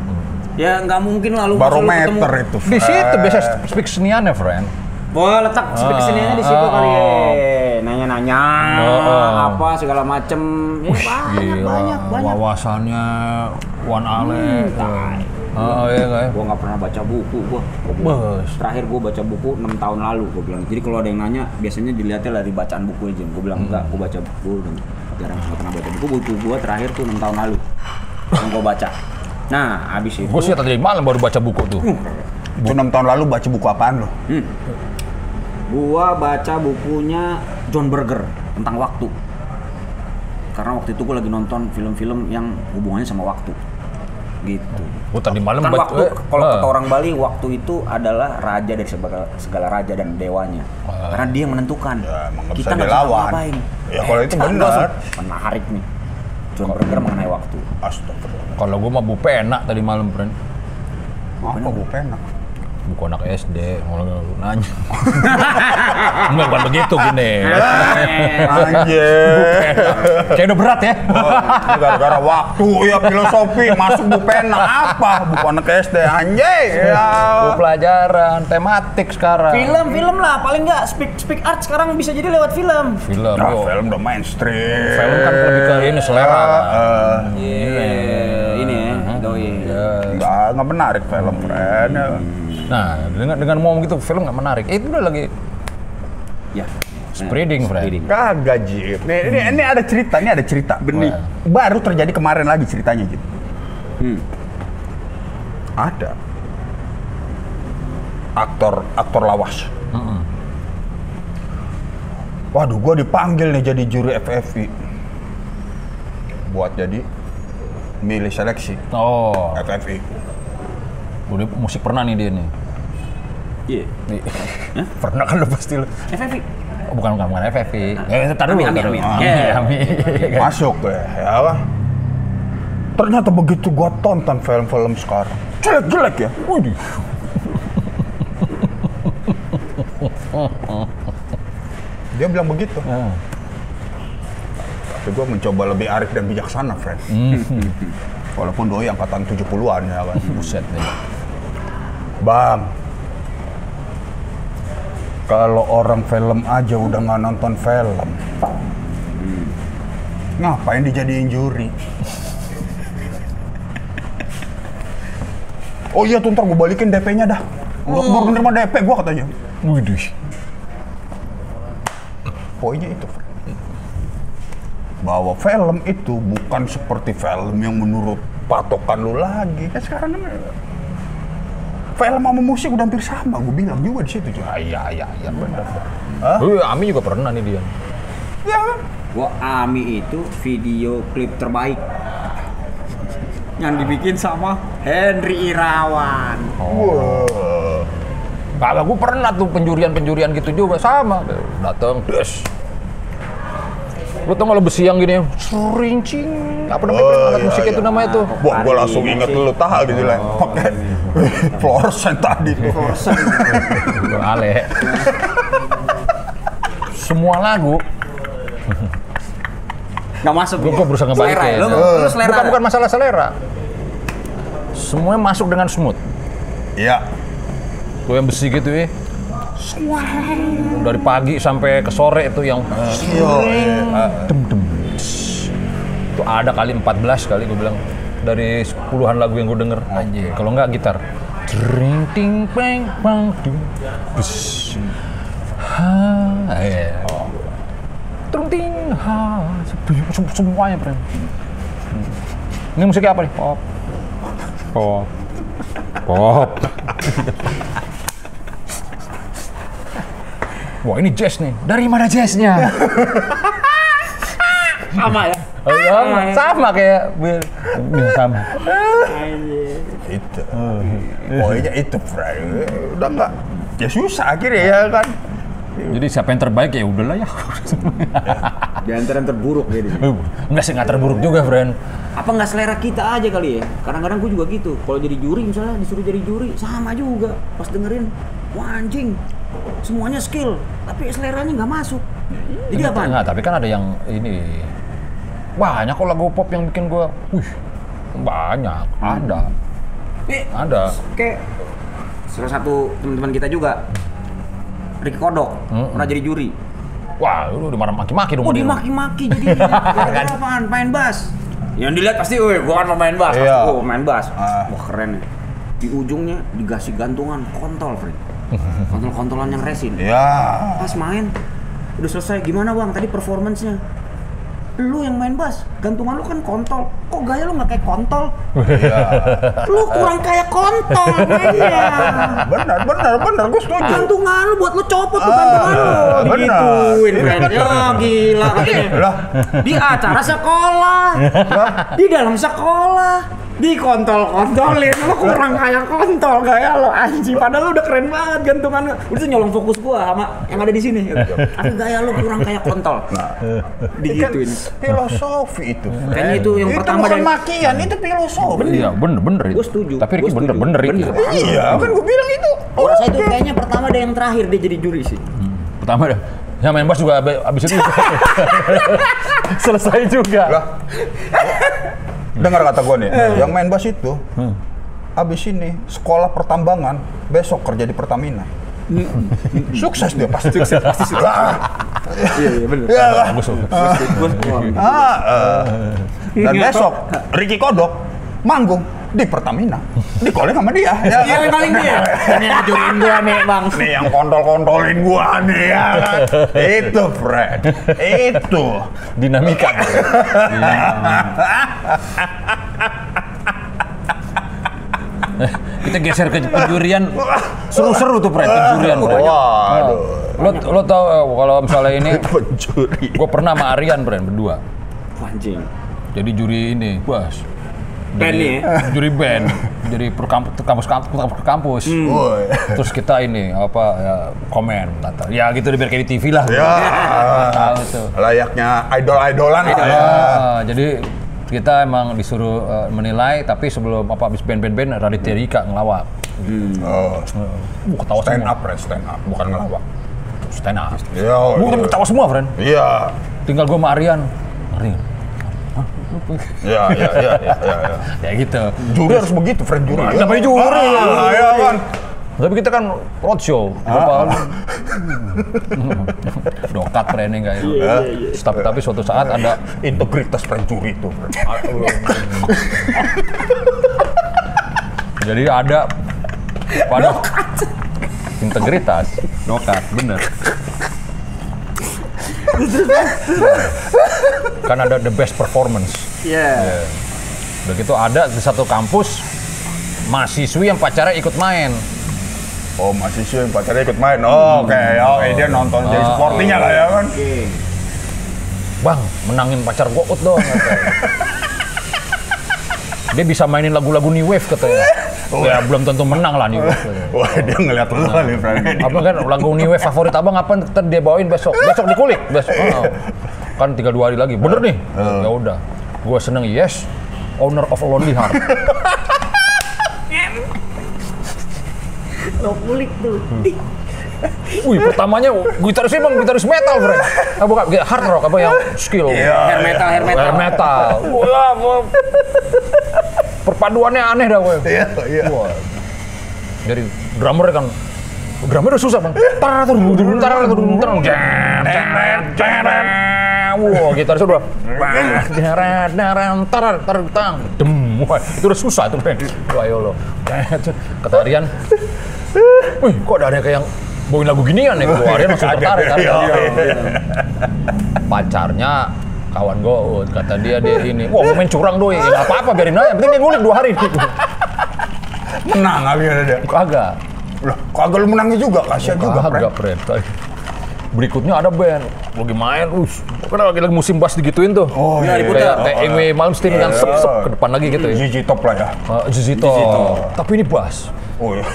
Ya nggak mungkin lah lu masa lu Barometer ketemu- itu. Di situ friend. biasa speak kesenian ya friend. Wah letak speak Ah, keseniannya di situ ah, kali ya. ah. Nanya-nanya, Oh, oh. apa segala macem. Ya banyak, Gila, banyak, banyak. wawasannya Wan Ale. Hmm. Oh iya nggak ya? Gua nggak pernah baca buku. Bos. Terakhir gua baca buku 6 tahun lalu gua bilang. Jadi kalau ada yang nanya, biasanya dilihatnya dari bacaan buku aja. Gua bilang enggak, gua baca buku dan jarang pernah baca buku. Buku gua terakhir tuh 6 tahun lalu. Yang gua baca. Nah, habis itu Gue sih tadi malam baru baca buku tuh. Itu 6 tahun lalu baca buku apaan lo? Hmm. Gua baca bukunya John Berger tentang waktu. Karena waktu itu gua lagi nonton film-film yang hubungannya sama waktu. Gitu. Gue tadi malam Kan waktu eh, kalau eh. kata orang Bali waktu itu adalah raja dari segala, segala raja dan dewanya. Ah. Karena dia yang menentukan. Ya, nggak Kita bisa nggak dilawan. ngapain. Ya, kalau itu Sekarang benar. Menarik nih. John Berger mengenai waktu. Astagfirullah. Kalau gue mah bu pena tadi malam friend. Apa gue penak? Buku anak SD, nanya. Enggak, bukan begitu gini. Anjir. Kayak udah berat ya. Ini gara-gara waktu ya filosofi masuk bu pena apa? Buku anak SD anjay. Ya. Buku pelajaran, tematik sekarang. Film, film lah. Paling nggak speak speak art sekarang bisa jadi lewat film. Film. Nah, yo. film udah mainstream. Film kan lebih ke ini selera. kan. Eh, Iya. ini ya, doi. Enggak, enggak menarik film, friend. Ya. Nah, dengan dengan ngomong gitu film nggak menarik. Itu udah lagi Ya. spreading. Spreading. Kagak, Jip. Nih, ini, ini ada cerita, ini ada cerita. Benih. Baru terjadi kemarin lagi ceritanya, Jip. Hmm. Ada. Aktor, aktor lawas. Mm-mm. Waduh, gue dipanggil nih jadi juri FFI. Buat jadi milih seleksi Oh, FFI. udah musik pernah nih dia nih. Iya. Nih. pernah kan lu pasti lu. FFV. Oh, bukan bukan bukan FFV. Eh, tar dulu, Ami, tar Ami, dulu. Ami. Ami, Ami. Masuk ya, ya? Ternyata begitu gua tonton film-film sekarang, jelek-jelek ya. Dia bilang begitu. Ah. Tapi gue mencoba lebih arif dan bijaksana, friend. Walaupun doi angkatan 70-an ya kan. Buset nih. Bang, kalau orang film aja udah nggak nonton film, ngapain dijadiin juri? Oh iya tuh ntar gue balikin DP-nya dah. Untuk baru menerima DP gue katanya. Widih. Poinnya itu. Bahwa film itu bukan seperti film yang menurut patokan lu lagi. Kan sekarang kan film sama musik udah hampir sama. Gue bilang juga di situ. cuy. Ah, iya, iya, iya benar. Hah? Uh, Ami juga pernah nih dia. Ya kan? Gua Ami itu video klip terbaik yang dibikin sama Henry Irawan. Wah. Kagak, gue pernah tuh penjurian-penjurian gitu juga sama. Datang, des. Lu tau kalau besi yang gini, serincing. Apa namanya? Oh, alat iya, musik iya. itu namanya tuh. Wah, gue langsung inget lu tahu gitu lah. Pakai fluorescent tadi tuh. Ale. Semua lagu, Nggak masuk. gue ya? berusaha Selera ngebalikin. ya? Lu, lu selera. bukan, bukan masalah selera. Semuanya masuk dengan smooth. Iya. Tuh yang besi gitu ya. Dari pagi sampai ke sore itu yang Iya. dem dem. Itu ada kali 14 kali gue bilang dari puluhan lagu yang gue denger. Anjir. Kalau enggak gitar. Jering ting peng bang dung. Bus. Ha. iya. Trung ting ha. Sem- Semuanya. Hmm. Ini musiknya apa nih? Pop. Pop. Pop. Wah ini jazz nih. Dari mana jazznya? Sama ya? Oh, sama, sama kayak Bill. Bill sama. Itu. Pokoknya itu, Fred. Udah nggak. Ya susah akhirnya ya kan. Jadi siapa yang terbaik ya udahlah ya. Di antara yang terburuk ya di sini. Enggak sih nggak terburuk juga, friend. Apa nggak selera kita aja kali ya? Kadang-kadang gue juga gitu. Kalau jadi juri misalnya disuruh jadi juri sama juga. Pas dengerin, wah anjing, semuanya skill, tapi seleranya nggak masuk. Jadi apa? Enggak, tapi kan ada yang ini banyak kok lagu pop yang bikin gua, wih, banyak, ada, Eh, ada. kayak salah satu teman-teman kita juga Ricky Kodok Mm-mm. pernah jadi juri. Wah, lu di mana maki-maki dong. Oh dimaki-maki jadinya. Gara-gara apaan? Main bass. Yang dilihat pasti, woi, gua kan pemain bass. Iya. Pasti, Oh, main bass. Ah. Wah keren ya. Di ujungnya dikasih gantungan kontol, Fred. Kontol-kontolan yang resin. Ya. Pas main, udah selesai. Gimana bang? Tadi performance-nya? Lu yang main bass, gantungan lu kan kontol. Kok gaya lu nggak kayak kontol? Iya. Lu kurang kayak kontol mainnya. Benar, benar, benar. Gue setuju. Gantungan lu buat lu copot tuh Ah, gantungan lu. Digituin, friend. Ya gila katanya. Lah, Di acara sekolah. Di dalam sekolah. Di kontol-kontolin. Lu kurang kayak kontol gaya lo anjing. Padahal lu udah keren banget gantungan lu. Udah nyolong fokus gua sama yang ada di sini. Tapi gaya lu kurang kayak kontol. Digituin. filosofi itu. Kayaknya itu yang itu pertama bukan dan- makian, itu filosofi. Iya, bener bener itu. Gua setuju. Tapi Ricky Gua bener bener. Bener. Iya, kan gue bilang itu. Gua rasa itu kayaknya pertama dan yang terakhir dia jadi juri sih. Pertama dah. Yang main bass juga ab- abis itu selesai juga. Lah. Dengar kata gue nih, yang main bass itu, abis ini sekolah pertambangan, besok kerja di Pertamina. Sukses dia pasti. Sukses pasti. Iya, iya bener. Iya lah. Bagus. Ah, eh. Dan besok Ricky Kodok manggung di Pertamina, di calling sama dia. Ya, Iya, yang paling dia. Ini yang ngajurin gua nih, Bang. Nih yang kontol-kontolin gua nih ya kan. Itu Fred. Itu. Dinamika. Eh, kita geser ke penjurian seru-seru tuh Fred penjurian Fred. Waduh. Lo lo tau eh, kalau misalnya ini Pencuri. gue pernah sama Aryan Fred berdua. Anjing. Jadi juri ini, bos. Band nih ya? Juri band. Jadi per kampus kampus kampus, kampus, kampus. Woi. Terus kita ini apa ya komen kata. Ya gitu biar kayak di TV lah. Ya. Tahu tuh. Layaknya idol-idolan lah ya. Ah, jadi kita emang disuruh eh, menilai tapi sebelum apa habis band-band-band Raditya Dika ngelawak. Oh, Uh, ketawa stand semua. up, Fred, stand up, bukan ngelawak. stand up. Iya, Gue iya. ketawa semua, friend. Iya. Tinggal gue sama Aryan. Aryan. Iya, iya, iya, iya, iya. iya. Ya gitu. Juri harus begitu, friend juri. Nah, namanya juri. Ah, iya kan. Tapi kita kan roadshow. Kali. Dokat friend enggak itu. Tapi tapi suatu saat ada Integritas friend juri itu. Jadi ada pada integritas nokat bener. Kan ada the best performance. Iya. Udah gitu ada di satu kampus mahasiswi yang pacarnya ikut main. Oh, mahasiswa yang pacarnya ikut main. Oh, oke. Oke, dia nonton jadi Oh. sportinya lah ya kan. Bang, menangin pacar gua ut dong. Dia bisa mainin lagu-lagu New Wave katanya. Ya belum tentu menang lah New Wave. Wah, dia ngeliat lu kali, friend. apa kan lagu New Wave favorit abang apa ntar dia bawain besok? Besok dikulik besok. Oh. kan tinggal dua hari lagi. Bener nih. Ya udah. Gue seneng yes. Owner of a lonely heart. Lo kulik tuh. Wih pertamanya gitarisnya emang gitaris metal bro ah, bukan hard rock apa yang skill Hair metal, hair metal. hair metal Wah, wah. perpaduannya aneh dah gue Iya, iya. Wah. Jadi drummer kan drummer udah susah bang. Tar tar tar tar tar. Wah, gitaris udah. Tar tar tar tar tang. Dem. Wah, itu udah susah tuh men. Wah, ya Allah. Kata Aryan, Wih, kok ada kayak yang bawain lagu ginian ya? Aryan langsung tertarik kan. Iya, iya. Pacarnya kawan gue, kata dia dia ini, wah main curang doi, ya nggak apa-apa biarin aja, yang penting dia ngulik dua hari. Menang akhirnya dia. Kagak, Loh, kagak lu menangnya juga, kasihan juga, friend. Kagak, friend. Berikutnya ada band, lagi main, us, kan lagi lagi musim bass digituin tuh. Oh, iya, iya. Kayak TMW Malmsteen kan sep sep ke depan lagi gitu ya. Gigi top lah ya. Uh, Zizito. Tapi ini bass. Oh iya.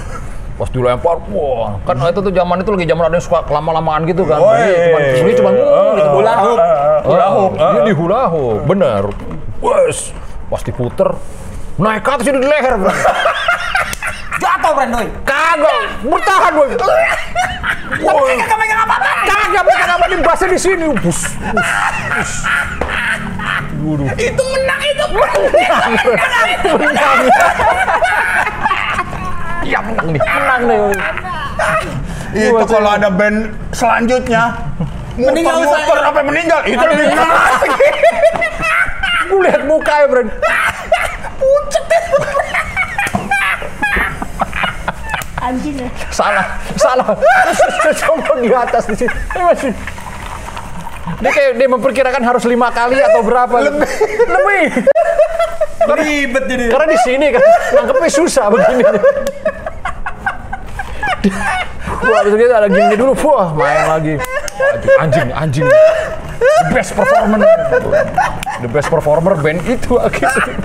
Pas dilempar, wah, kan itu tuh zaman itu lagi zaman ada yang suka lama-lamaan gitu kan. Jadi cuman iya, ini iya. cuman Ah, gitu. hula hoop. Hula hoop. Dia di hula hoop, bener. Wes, pas diputer, naik ke atas jadi di leher, bro. Jatuh, Bran, doi. Kagak, bertahan, boy. Tapi kagak megang apa-apa. Kagak megang apa di bassnya di sini. Bus, bus, bus. Waduh. Itu menang, itu Menang, menang. Ya menang nih, menang nih. Itu kalau ada band selanjutnya Mending nggak usah. muter sampai meninggal, itu lebih menang lagi. Gue lihat mukanya, bro. Anjing ya. Salah, salah. Coba di atas di sini. Dia kayak dia memperkirakan harus lima kali atau berapa? Lebih. Lebih. Ribet jadi. Karena di sini kan nangkepnya susah begini. Wah, terus kita ada gini dulu, wah main lagi. Anjing, anjing, anjing. The best performer. The best performer band itu akhirnya.